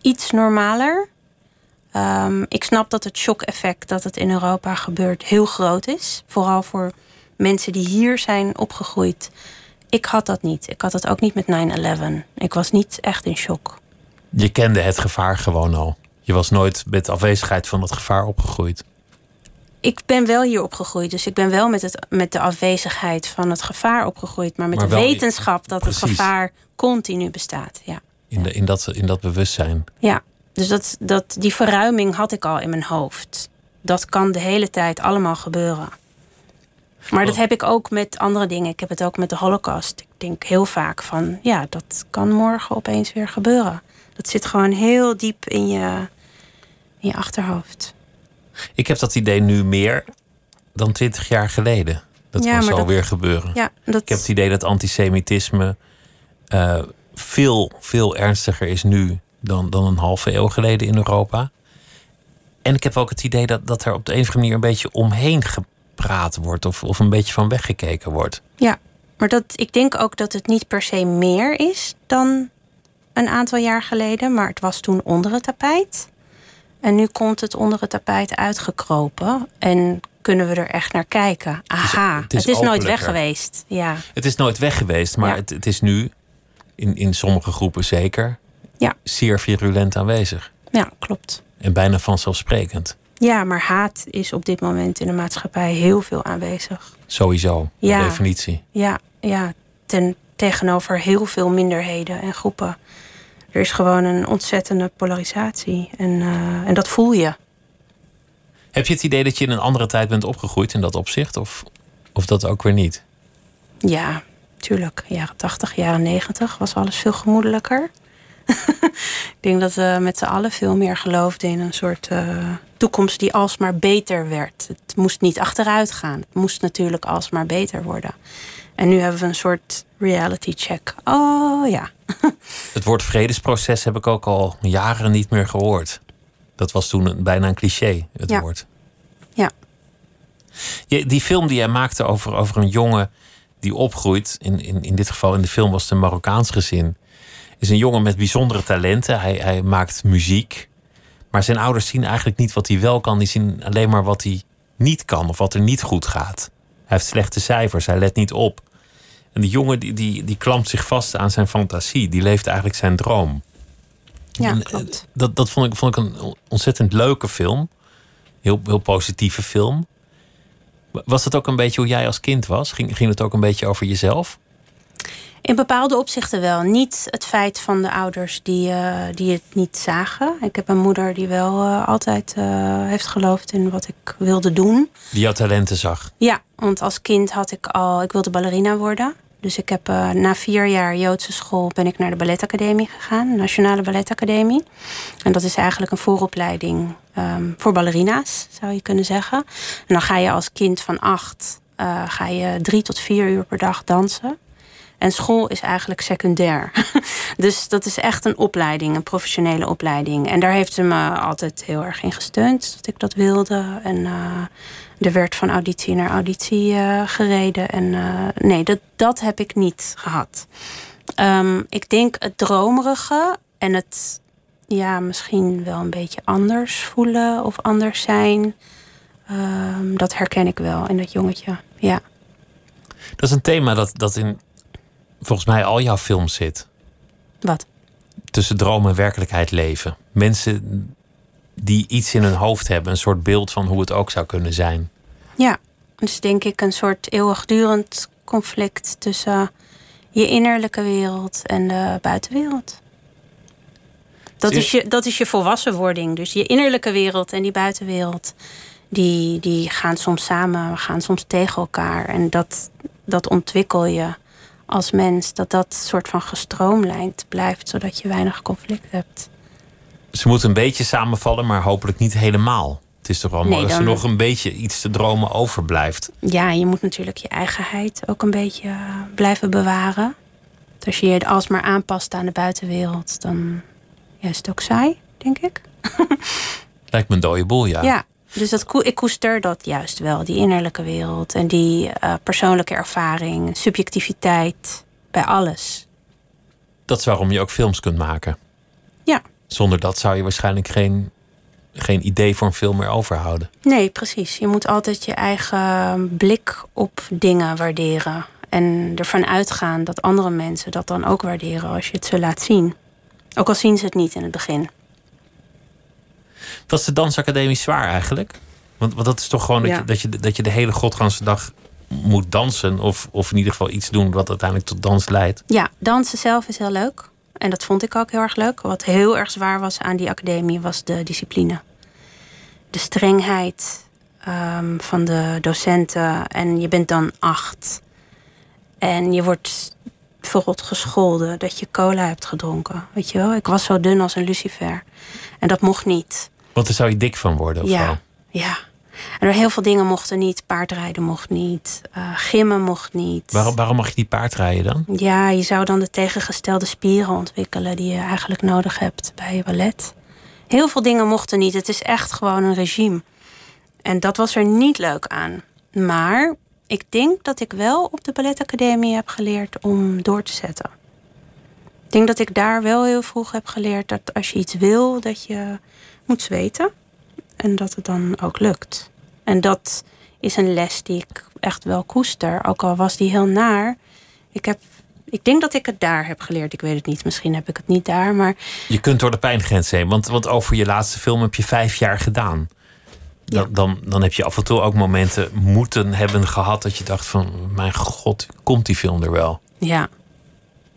iets normaler. Um, ik snap dat het shock-effect dat het in Europa gebeurt heel groot is. Vooral voor mensen die hier zijn opgegroeid. Ik had dat niet. Ik had dat ook niet met 9-11. Ik was niet echt in shock. Je kende het gevaar gewoon al. Je was nooit met afwezigheid van dat gevaar opgegroeid ik ben wel hier opgegroeid. Dus ik ben wel met, het, met de afwezigheid van het gevaar opgegroeid. Maar met Maar de wetenschap dat Precies. het gevaar continu bestaat. Ja, in, de, in, dat, in dat bewustzijn. ja. dus dat, dat, die verruiming had ik al in mijn hoofd. Dat kan de hele tijd allemaal gebeuren. Maar dat Oh. heb ik ook met andere dingen. Ik heb het ook met de holocaust. Ik denk heel vaak van... ja, dat kan morgen opeens weer gebeuren. Dat zit gewoon heel diep in je, in je achterhoofd. Ik heb dat idee nu meer dan twintig jaar geleden. Dat Ja, kan zo dat- weer gebeuren. Ja, dat, Ik heb het idee dat antisemitisme eh, veel, veel ernstiger is nu dan, dan een halve eeuw geleden in Europa. En ik heb ook het idee dat, dat er op de een of andere manier een beetje omheen gepraat wordt of, of een beetje van weggekeken wordt. Ja, maar dat, ik denk ook dat het niet per se meer is dan een aantal jaar geleden. Maar het was toen onder het tapijt. En nu komt het onder het tapijt uitgekropen. En kunnen we er echt naar kijken. Aha, het het is is, nooit weg geweest. Ja, Het is nooit weg geweest, maar Ja. het, het is nu, in, in sommige groepen zeker, Ja. zeer virulent aanwezig. ja klopt. En bijna vanzelfsprekend. Ja, maar haat is op dit moment in de maatschappij heel veel aanwezig. Sowieso, per Ja. definitie. Ja, ja ten, tegenover heel veel minderheden en groepen. Er is gewoon een ontzettende polarisatie. En, eh, en dat voel je. Heb je het idee dat je in een andere tijd bent opgegroeid in dat opzicht? Of, of dat ook weer niet? Ja, tuurlijk. Jaren 80, jaren 90 was alles veel gemoedelijker. [laughs] Ik denk dat we met z'n allen veel meer geloofden in een soort eh, toekomst die alsmaar beter werd. Het moest niet achteruit gaan. Het moest natuurlijk alsmaar beter worden. En nu hebben we een soort reality check. Oh ja. [laughs] Het woord vredesproces heb ik ook al jaren niet meer gehoord. Dat was toen een- bijna een cliché, het Ja. woord. Ja. Je, die film die jij maakte over, over een jongen die opgroeit, in, in, in dit geval in de film was het een Marokkaans gezin, is een jongen met bijzondere talenten. Hij, hij maakt muziek, maar zijn ouders zien eigenlijk niet wat hij wel kan. Die zien alleen maar wat hij niet kan of wat er niet goed gaat. Hij heeft slechte cijfers, hij let niet op. En die jongen die, die, die klampt zich vast aan zijn fantasie. Die leeft eigenlijk zijn droom. Ja, En, klopt. eh, Dat, dat vond, ik, vond ik een ontzettend leuke film. Heel, heel positieve film. Was het ook een beetje hoe jij als kind was? Ging, ging het ook een beetje over jezelf? In bepaalde opzichten wel. Niet het feit van de ouders die, eh, die het niet zagen. Ik heb een moeder die wel eh, altijd eh, heeft geloofd in wat ik wilde doen. Die jouw talenten zag. Ja, want als kind had ik al, ik wilde ballerina worden. Dus ik heb eh, na vier jaar Joodse school ben ik naar de balletacademie gegaan, Nationale Balletacademie. En dat is eigenlijk een vooropleiding ehm, voor ballerina's, zou je kunnen zeggen. En dan ga je als kind van acht, eh, ga je drie tot vier uur per dag dansen. En school is eigenlijk secundair. [laughs] dus dat is echt een opleiding, een professionele opleiding. En daar heeft ze me altijd heel erg in gesteund, dat ik dat wilde. En eh, er werd van auditie naar auditie eh, gereden. En eh, nee, dat, dat heb ik niet gehad. Ehm, ik denk het dromerige en het ja, misschien wel een beetje anders voelen of anders zijn. ehm, dat herken ik wel in dat jongetje. Ja. Dat is een thema dat, dat in volgens mij al jouw films zit. Wat? Tussen droom en werkelijkheid leven. Mensen die iets in hun hoofd hebben. Een soort beeld van hoe het ook zou kunnen zijn. Ja, dus denk ik een soort eeuwigdurend conflict tussen je innerlijke wereld en de buitenwereld. Dat is, je, dat is je volwassenwording. Dus je innerlijke wereld en die buitenwereld, die, die gaan soms samen, gaan soms tegen elkaar. En dat, dat ontwikkel je als mens, dat dat soort van gestroomlijnd blijft, zodat je weinig conflict hebt. Ze moeten een beetje samenvallen, maar hopelijk niet helemaal. Het is toch wel mooi Nee, als er nog een beetje iets te dromen overblijft. Ja, je moet natuurlijk je eigenheid ook een beetje eh, blijven bewaren. Als je je alsmaar aanpast aan de buitenwereld, dan ja, is het ook saai, denk ik. [laughs] Lijkt me een dode boel, ja. Ja, dus dat, ik koester dat juist wel, die innerlijke wereld en die eh, persoonlijke ervaring, subjectiviteit bij alles. Dat is waarom je ook films kunt maken. Ja, Zonder dat zou je waarschijnlijk geen, geen idee voor een film meer overhouden. nee, precies. Je moet altijd je eigen blik op dingen waarderen. En ervan uitgaan dat andere mensen dat dan ook waarderen als je het ze laat zien. Ook al zien ze het niet in het begin. Was de dansacademie zwaar eigenlijk? Want, want dat is toch gewoon dat, je, dat, je, dat je de hele godganse dag moet dansen. Of, of in ieder geval iets doen wat uiteindelijk tot dans leidt. Ja, dansen zelf is heel leuk. En dat vond ik ook heel erg leuk. Wat heel erg zwaar was aan die academie was de discipline. De strengheid ehm, van de docenten. En je bent dan acht. En je wordt bijvoorbeeld gescholden dat je cola hebt gedronken. Weet je wel? Ik was zo dun als een lucifer. En dat mocht niet. Want daar zou je dik van worden of Ja, ja. En er heel veel dingen mochten niet. Paardrijden mocht niet. eh gimmen mocht niet. Waarom, waarom mag je die paard rijden dan? Ja, je zou dan de tegengestelde spieren ontwikkelen die je eigenlijk nodig hebt bij je ballet. Heel veel dingen mochten niet. Het is echt gewoon een regime. En dat was er niet leuk aan. Maar ik denk dat ik wel op de balletacademie heb geleerd om door te zetten. Ik denk dat ik daar wel heel vroeg heb geleerd dat als je iets wil, dat je moet zweten. En dat het dan ook lukt. En dat is een les die ik echt wel koester. Ook al was die heel naar. Ik heb Ik denk dat ik het daar heb geleerd. Ik weet het niet. Misschien heb ik het niet daar. Maar Je kunt door de pijngrens heen. Want, want over je laatste film heb je vijf jaar gedaan. Dan, Ja. dan, dan heb je af en toe ook momenten moeten hebben gehad dat je dacht van mijn god, komt die film er wel? ja.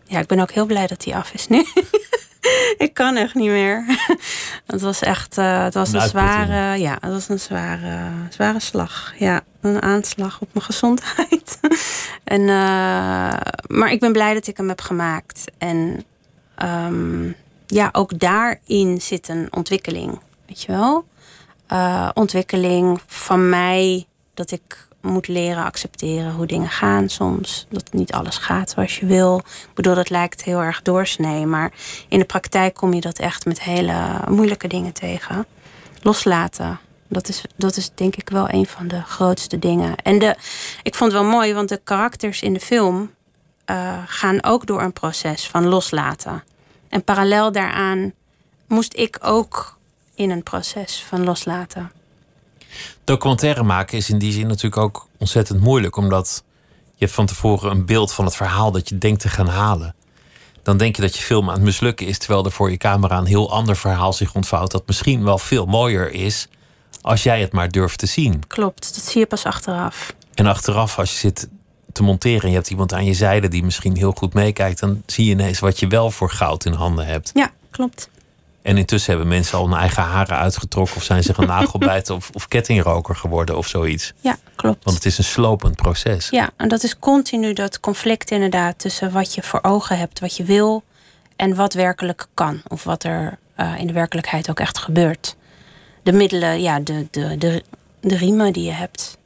Ja, ik ben ook heel blij dat die af is nu. [laughs] [laughs] ik kan echt niet meer. [laughs] het was echt eh, het was Een zware, ja, het was een zware, zware slag. Ja, een aanslag op mijn gezondheid. [laughs] en, eh, maar ik ben blij dat ik hem heb gemaakt. En ehm, ja, ook daarin zit een ontwikkeling. Weet je wel? Eh, ontwikkeling van mij dat ik moet leren accepteren hoe dingen gaan soms. Dat niet alles gaat zoals je wil. Ik bedoel, dat lijkt heel erg doorsnee. Maar in de praktijk kom je dat echt met hele moeilijke dingen tegen. Loslaten. Dat is, dat is denk ik wel een van de grootste dingen. En de, ik vond het wel mooi, want de karakters in de film eh, gaan ook door een proces van loslaten. En parallel daaraan moest ik ook in een proces van loslaten. Documentaire maken is in die zin natuurlijk ook ontzettend moeilijk, omdat je hebt van tevoren een beeld van het verhaal dat je denkt te gaan halen. Dan denk je dat je film aan het mislukken is, terwijl er voor je camera een heel ander verhaal zich ontvouwt, dat misschien wel veel mooier is als jij het maar durft te zien. Klopt, dat zie je pas achteraf. En achteraf, als je zit te monteren en je hebt iemand aan je zijde die misschien heel goed meekijkt, dan zie je ineens wat je wel voor goud in handen hebt. Ja, klopt. En intussen hebben mensen al hun eigen haren uitgetrokken of zijn zich een nagelbijter [laughs] of, of kettingroker geworden of zoiets. Ja, klopt. Want het is een slopend proces. Ja, en dat is continu dat conflict inderdaad tussen wat je voor ogen hebt, wat je wil en wat werkelijk kan. Of wat er eh, in de werkelijkheid ook echt gebeurt. De middelen, ja, de, de, de, de riemen die je hebt.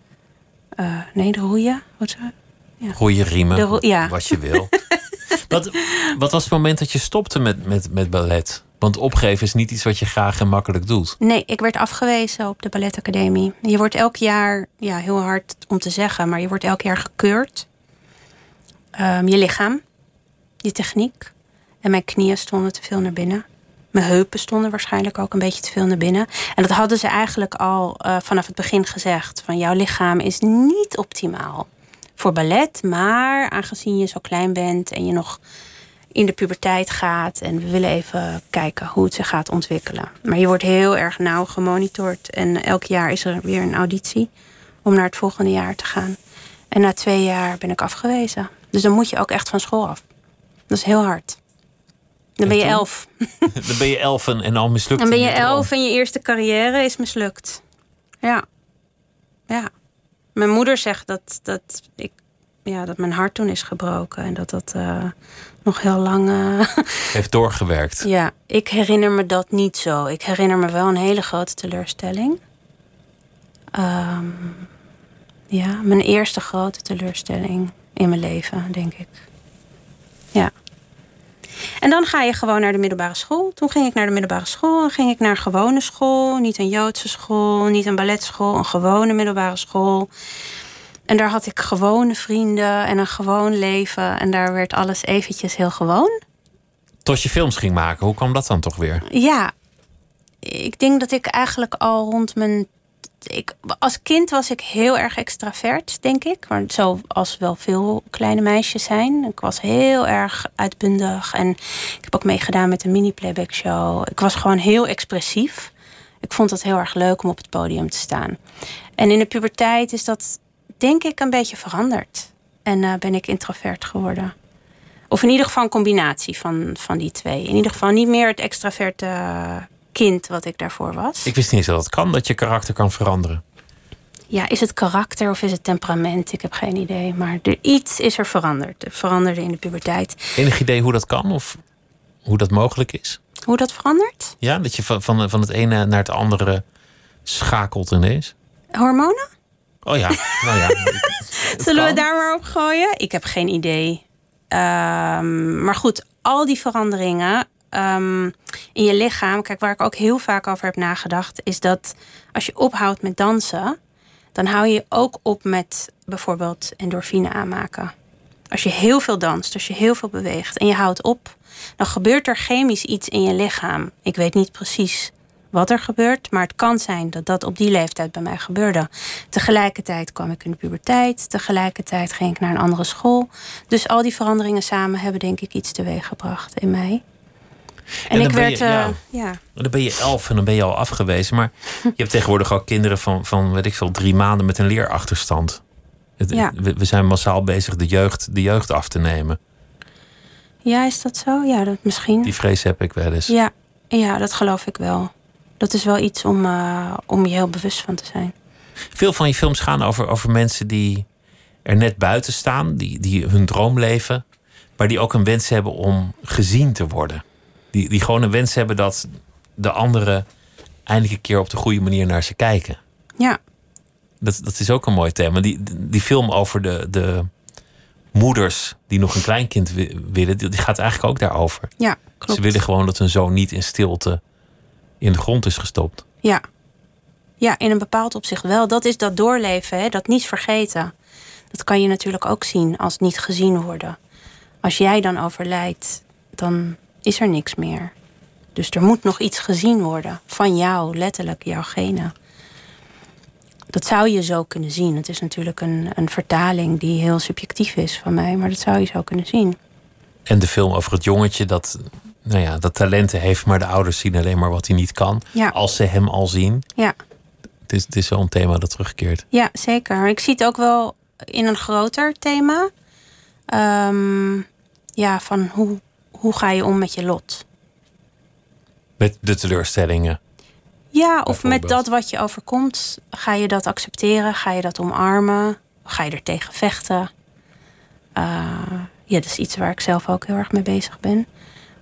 Eh, nee, de roeien. Wat zou- Goeie riemen, ro- ja. wat je wil. [laughs] wat, wat was het moment dat je stopte met, met, met ballet? Want opgeven is niet iets wat je graag en makkelijk doet. Nee, ik werd afgewezen op de balletacademie. Je wordt elk jaar, ja, heel hard om te zeggen, maar je wordt elk jaar gekeurd. Ehm, je lichaam, je techniek. En mijn knieën stonden te veel naar binnen. Mijn heupen stonden waarschijnlijk ook een beetje te veel naar binnen. En dat hadden ze eigenlijk al eh, vanaf het begin gezegd. Van jouw lichaam is niet optimaal voor ballet. Maar aangezien je zo klein bent en je nog in de puberteit gaat. En we willen even kijken hoe het zich gaat ontwikkelen. Maar je wordt heel erg nauw gemonitord. En elk jaar is er weer een auditie om naar het volgende jaar te gaan. En na twee jaar ben ik afgewezen. Dus dan moet je ook echt van school af. Dat is heel hard. Dan ben je elf. [laughs] Dan ben je elf en, en al mislukt. Dan ben je elf en je eerste carrière is mislukt. Ja. Ja. Mijn moeder zegt dat, dat, ik, ja, dat mijn hart toen is gebroken. En dat dat eh, nog heel lang... eh, [laughs] Heeft doorgewerkt. Ja, ik herinner me dat niet zo. Ik herinner me wel een hele grote teleurstelling. Ehm, ja, mijn eerste grote teleurstelling in mijn leven, denk ik. Ja. En dan ga je gewoon naar de middelbare school. Toen ging ik naar de middelbare school en ging ik naar een gewone school. Niet een Joodse school, niet een balletschool, een gewone middelbare school. En daar had ik gewone vrienden en een gewoon leven. En daar werd alles eventjes heel gewoon. Tot je films ging maken. Hoe kwam dat dan toch weer? Ja, ik denk dat ik eigenlijk al rond mijn. Ik, als kind was ik heel erg extravert, denk ik. Maar zoals wel veel kleine meisjes zijn. Ik was heel erg uitbundig. En ik heb ook meegedaan met een mini-playback show. Ik was gewoon heel expressief. Ik vond het heel erg leuk om op het podium te staan. En in de puberteit is dat, denk ik, een beetje veranderd. En eh, ben ik introvert geworden. Of in ieder geval een combinatie van, van die twee. In ieder geval niet meer het extraverte kind wat ik daarvoor was. Ik wist niet eens dat het kan, dat je karakter kan veranderen. Ja, is het karakter of is het temperament? Ik heb geen idee. Maar er, iets is er veranderd. Het veranderde in de puberteit. Enig idee hoe dat kan of hoe dat mogelijk is? Hoe dat verandert? Ja, dat je van, van, van het ene naar het andere schakelt ineens. Hormonen? Oh ja, [laughs] nou ja. Zullen we daar maar op gooien? Ik heb geen idee. Ehm, maar goed, al die veranderingen ehm, in je lichaam, kijk, waar ik ook heel vaak over heb nagedacht, is dat als je ophoudt met dansen, dan hou je ook op met bijvoorbeeld endorfine aanmaken. Als je heel veel danst, als je heel veel beweegt en je houdt op, dan gebeurt er chemisch iets in je lichaam. Ik weet niet precies wat er gebeurt. Maar het kan zijn dat dat op die leeftijd bij mij gebeurde. Tegelijkertijd kwam ik in de puberteit. Tegelijkertijd ging ik naar een andere school. Dus al die veranderingen samen hebben denk ik iets teweeg gebracht in mij. En, ik werd. je- eh, ja. ja. Dan ben je elf en dan ben je al afgewezen. Maar je hebt tegenwoordig ook kinderen van, van weet ik veel, drie maanden met een leerachterstand. Het- Ja. we, we zijn massaal bezig de jeugd, de jeugd af te nemen. ja, is dat zo? Ja, dat misschien. Die vrees heb ik wel eens. Ja, ja, dat geloof ik wel. Dat is wel iets om, eh, om je heel bewust van te zijn. Veel van je films gaan over, over mensen die er net buiten staan, die, die hun droom leven, maar die ook een wens hebben om gezien te worden. Die, die gewoon een wens hebben dat de anderen eindelijk een keer op de goede manier naar ze kijken. Ja, Dat, dat is ook een mooi thema. Die, die film over de, de moeders die nog een kleinkind wi- willen, die, die gaat eigenlijk ook daarover. ja, klopt. Ze willen gewoon dat hun zoon niet in stilte in de grond is gestopt. Ja. ja, in een bepaald opzicht wel. Dat is dat doorleven, hè? dat niet vergeten. Dat kan je natuurlijk ook zien als niet gezien worden. Als jij dan overlijdt, dan is er niks meer. Dus er moet nog iets gezien worden van jou, letterlijk jouw genen. Dat zou je zo kunnen zien. Het is natuurlijk een, een vertaling die heel subjectief is van mij, maar dat zou je zo kunnen zien. En de film over het jongetje dat, nou ja, dat talenten heeft, maar de ouders zien alleen maar wat hij niet kan. Ja. Als ze hem al zien. Ja. Het is, het is wel een thema dat terugkeert. Ja, zeker. Ik zie het ook wel in een groter thema. Ehm, ja, van hoe, hoe ga je om met je lot? Met de teleurstellingen. Ja, of met dat wat je overkomt. Ga je dat accepteren? Ga je dat omarmen? Ga je er tegen vechten? Eh, ja, dat is iets waar ik zelf ook heel erg mee bezig ben.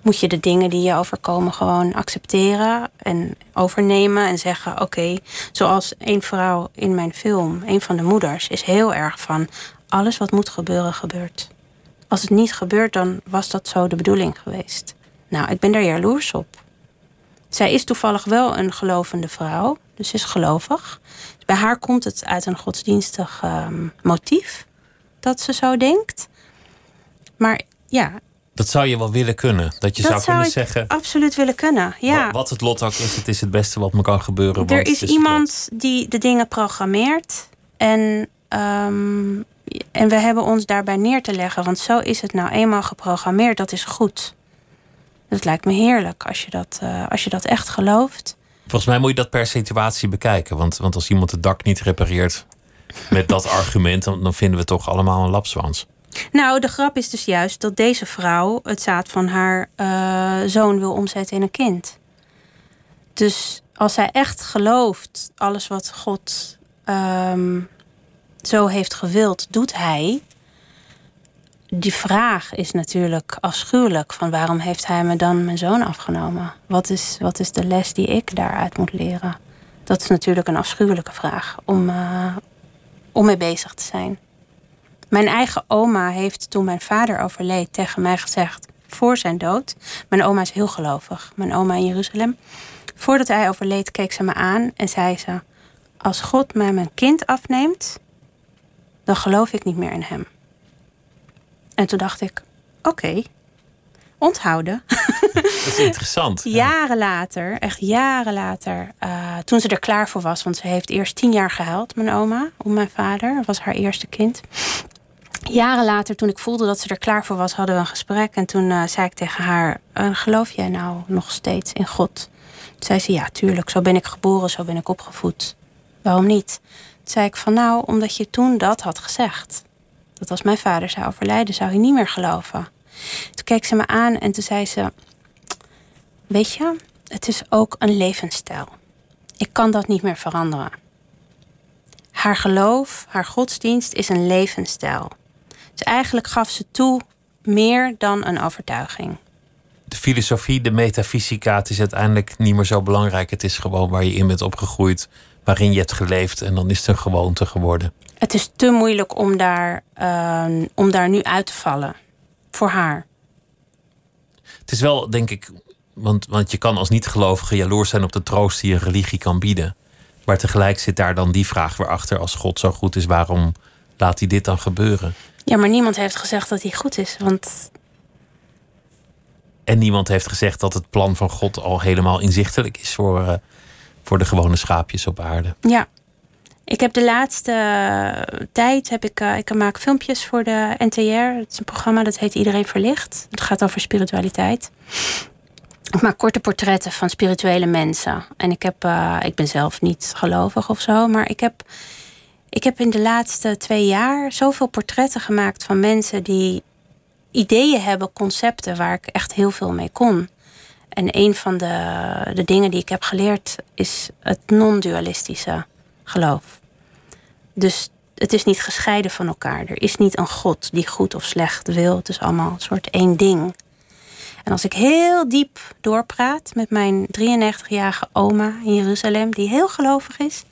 Moet je de dingen die je overkomen gewoon accepteren en overnemen en zeggen: Oké, zoals een vrouw in mijn film, een van de moeders, is heel erg van: alles wat moet gebeuren, gebeurt. Als het niet gebeurt, dan was dat zo de bedoeling geweest. Nou, ik ben daar jaloers op. Zij is toevallig wel een gelovende vrouw, dus is gelovig. Bij haar komt het uit een godsdienstig ehm, motief dat ze zo denkt. Maar ja, Dat zou je wel willen kunnen. Dat je dat zou kunnen ik zeggen. absoluut willen kunnen. Ja. wa- Wat het lot ook is, het is het beste wat me kan gebeuren. er is iemand die de dingen programmeert. En, ehm, en we hebben ons daarbij neer te leggen. Want zo is het nou eenmaal geprogrammeerd. Dat is goed. Dat lijkt me heerlijk als je dat, eh, als je dat echt gelooft. Volgens mij moet je dat per situatie bekijken. Want, want als iemand het dak niet repareert met dat [laughs] argument, dan, dan vinden we toch allemaal een lapswans. Nou, de grap is dus juist dat deze vrouw het zaad van haar eh, zoon wil omzetten in een kind. Dus als zij echt gelooft, alles wat God ehm, zo heeft gewild, doet hij. Die vraag is natuurlijk afschuwelijk. Van waarom heeft hij me dan mijn zoon afgenomen? Wat is, wat is de les die ik daaruit moet leren? Dat is natuurlijk een afschuwelijke vraag om, eh, om mee bezig te zijn. Mijn eigen oma heeft toen mijn vader overleed tegen mij gezegd, voor zijn dood. Mijn oma is heel gelovig, mijn oma in Jeruzalem. Voordat hij overleed keek ze me aan en zei ze: Als God mij mijn kind afneemt, dan geloof ik niet meer in hem. En toen dacht ik: Oké, onthouden. [laughs] Dat is interessant. Jaren later, echt jaren later, eh, toen ze er klaar voor was, want ze heeft eerst tien jaar gehuild, mijn oma, om mijn vader. Dat was haar eerste kind. Jaren later, toen ik voelde dat ze er klaar voor was, hadden we een gesprek. En toen eh, zei ik tegen haar: eh, Geloof jij nou nog steeds in God? Toen zei ze: Ja, tuurlijk, zo ben ik geboren, zo ben ik opgevoed. Waarom niet? Toen zei ik: Van nou, omdat je toen dat had gezegd. Dat als mijn vader zou overlijden, zou hij niet meer geloven. Toen keek ze me aan en toen zei ze: Weet je, het is ook een levensstijl. Ik kan dat niet meer veranderen. Haar geloof, haar godsdienst is een levensstijl. Dus eigenlijk gaf ze toe meer dan een overtuiging. De filosofie, de metafysica, het is uiteindelijk niet meer zo belangrijk. Het is gewoon waar je in bent opgegroeid, waarin je hebt geleefd. En dan is het een gewoonte geworden. Het is te moeilijk om daar, ehm, om daar nu uit te vallen. Voor haar. Het is wel, denk ik, want, want je kan als niet-gelovige jaloers zijn op de troost die een religie kan bieden. Maar tegelijk zit daar dan die vraag weer achter: als God zo goed is, waarom laat hij dit dan gebeuren? Ja, maar niemand heeft gezegd dat hij goed is. Want En niemand heeft gezegd dat het plan van God al helemaal inzichtelijk is voor, eh, voor de gewone schaapjes op aarde. Ja. Ik heb de laatste eh, tijd, heb ik, eh, ik maak filmpjes voor de NTR. Het is een programma dat heet Iedereen Verlicht. Het gaat over spiritualiteit. Ik maak korte portretten van spirituele mensen. En ik, heb, ik ben zelf niet gelovig of zo, maar ik heb, ik heb in de laatste twee jaar zoveel portretten gemaakt van mensen die ideeën hebben, concepten waar ik echt heel veel mee kon. En een van de, de dingen die ik heb geleerd is het non-dualistische geloof. Dus het is niet gescheiden van elkaar. Er is niet een God die goed of slecht wil. Het is allemaal een soort één ding. En als ik heel diep doorpraat met mijn 93-jarige oma in Jeruzalem, die heel gelovig is,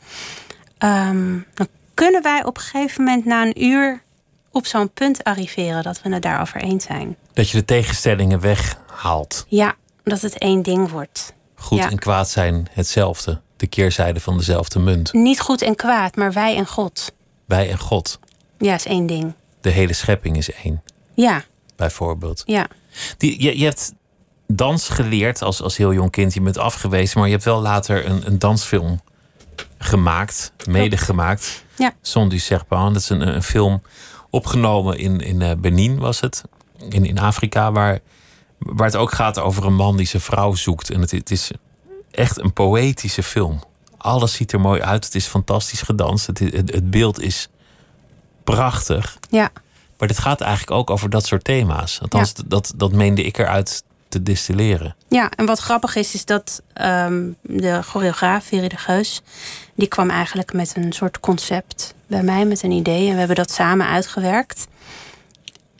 ehm, dan kunnen wij op een gegeven moment na een uur op zo'n punt arriveren dat we het daarover eens zijn. Dat je de tegenstellingen weghaalt. Ja, dat het één ding wordt. Goed Ja. en kwaad zijn hetzelfde. De keerzijde van dezelfde munt. Niet goed en kwaad, maar wij en God. Wij en God. Ja, is één ding. De hele schepping is één, Ja, bijvoorbeeld. ja. Die, je, je hebt dans geleerd als, als heel jong kind. Je bent afgewezen, maar je hebt wel later een, een dansfilm gemaakt, mede gemaakt. Ja. Son du Serpent. Dat is een, een film opgenomen in, in eh, Benin, was het. In, in Afrika, waar, waar het ook gaat over een man die zijn vrouw zoekt. En het, het is echt een poëtische film. Alles ziet er mooi uit. Het is fantastisch gedanst. Het, het, het beeld is prachtig. Ja, Maar dit gaat eigenlijk ook over dat soort thema's. Althans, dat, dat meende ik eruit te distilleren. ja, en wat grappig is, is dat ehm, de choreograaf, Veri de Geus, die kwam eigenlijk met een soort concept bij mij, met een idee. En we hebben dat samen uitgewerkt.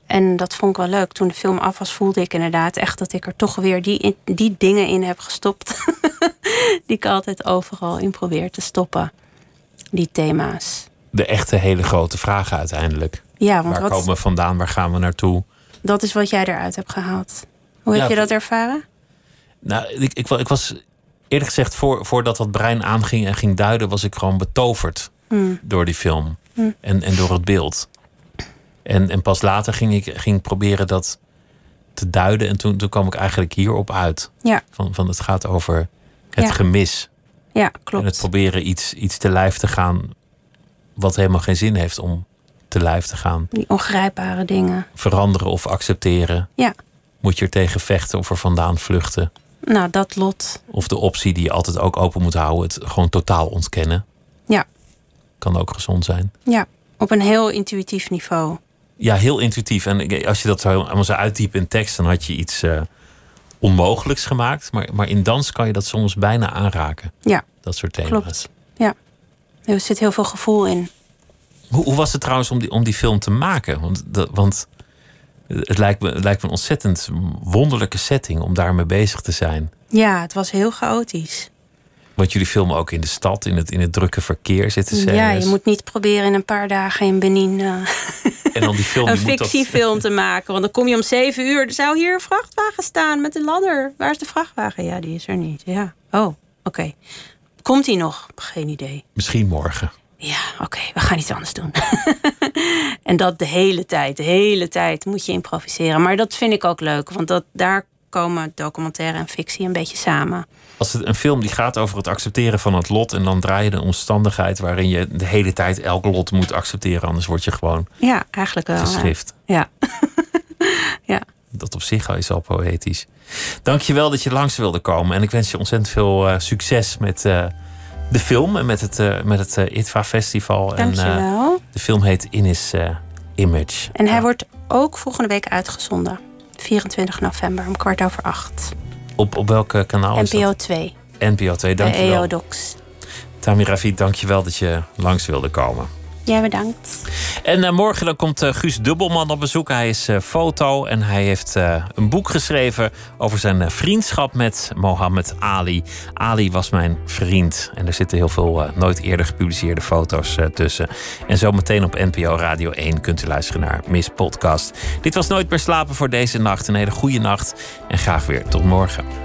En dat vond ik wel leuk. Toen de film af was, voelde ik inderdaad echt dat ik er toch weer die, die dingen in heb gestopt. [laughs] die ik altijd overal in probeer te stoppen. Die thema's. De echte hele grote vragen uiteindelijk. Ja, want Waar wat, komen we vandaan? Waar gaan we naartoe? dat is wat jij eruit hebt gehaald. Hoe heb Ja, je dat ervaren? Nou, ik, ik, wa- ik was eerlijk gezegd, voor, voordat dat brein aanging en ging duiden, was ik gewoon betoverd Hmm. door die film en, en door het beeld. En, en pas later ging ik ging proberen dat te duiden. En toen, toen kwam ik eigenlijk hierop uit. Ja, Van, van het gaat over het Ja. gemis. ja En het klopt. proberen iets, iets te lijf te gaan wat helemaal geen zin heeft om te lijf te gaan. Die ongrijpbare dingen. Veranderen of accepteren. Ja, Moet je er tegen vechten of er vandaan vluchten. nou dat lot. Of de optie die je altijd ook open moet houden. Het gewoon totaal ontkennen. Ja, Kan ook gezond zijn. ja. Op een heel intuïtief niveau. Ja, heel intuïtief. En als je dat zo allemaal zou uitdiepen in tekst... dan had je iets eh, onmogelijks gemaakt. Maar, maar in dans kan je dat soms bijna aanraken. Ja, Dat soort thema's. klopt. Ja. Er zit heel veel gevoel in. Hoe, hoe was het trouwens om die, om die film te maken? Want, dat, want het, lijkt me, het lijkt me een ontzettend wonderlijke setting om daarmee bezig te zijn. Ja, het was heel chaotisch. Want jullie filmen ook in de stad, in het, in het drukke verkeer zitten ze. Ja, je moet niet proberen in een paar dagen in Benin eh, En dan die film. [laughs] een dat- fictiefilm te maken. Want dan kom je om zeven uur. Er zou hier een vrachtwagen staan met een ladder. Waar is de vrachtwagen? Ja, die is er niet. Ja. Oh, oké. Komt die nog? Geen idee. Misschien morgen. Ja, oké, we gaan iets anders doen. [laughs] [laughs] en dat de hele tijd, de hele tijd moet je improviseren. Maar dat vind ik ook leuk, want dat, daar komen documentaire en fictie een beetje samen. Als het een film die gaat over het accepteren van het lot. en dan draai je de omstandigheid waarin je de hele tijd elk lot moet accepteren. Anders word je gewoon Ja, eigenlijk wel. geschrift. Ja. [laughs] ja. Dat op zich al is al poëtisch. Dankjewel dat je langs wilde komen. En ik wens je ontzettend veel eh, succes met eh, de film en met het, eh, met het eh, ITVA Festival. En, eh, Dankjewel. de film heet In His eh, Image. En hij wordt ook volgende week uitgezonden. 24 november om kwart over acht. Op, op welk eh, kanaal NPO dat? 2, NPO 2, bij dankjewel. EO-Docs. Tamir Ravid, dankjewel dat je langs wilde komen. Jij bedankt. En eh, morgen dan komt eh, Guus Dubbelman op bezoek. Hij is eh, foto en hij heeft een boek geschreven over zijn vriendschap met Mohammed Ali. Ali was mijn vriend. En er zitten heel veel nooit eerder gepubliceerde foto's tussen. En zometeen op NPO Radio 1 kunt u luisteren naar Miss Podcast. Dit was Nooit meer slapen voor deze nacht. Een hele goede nacht en graag weer tot morgen.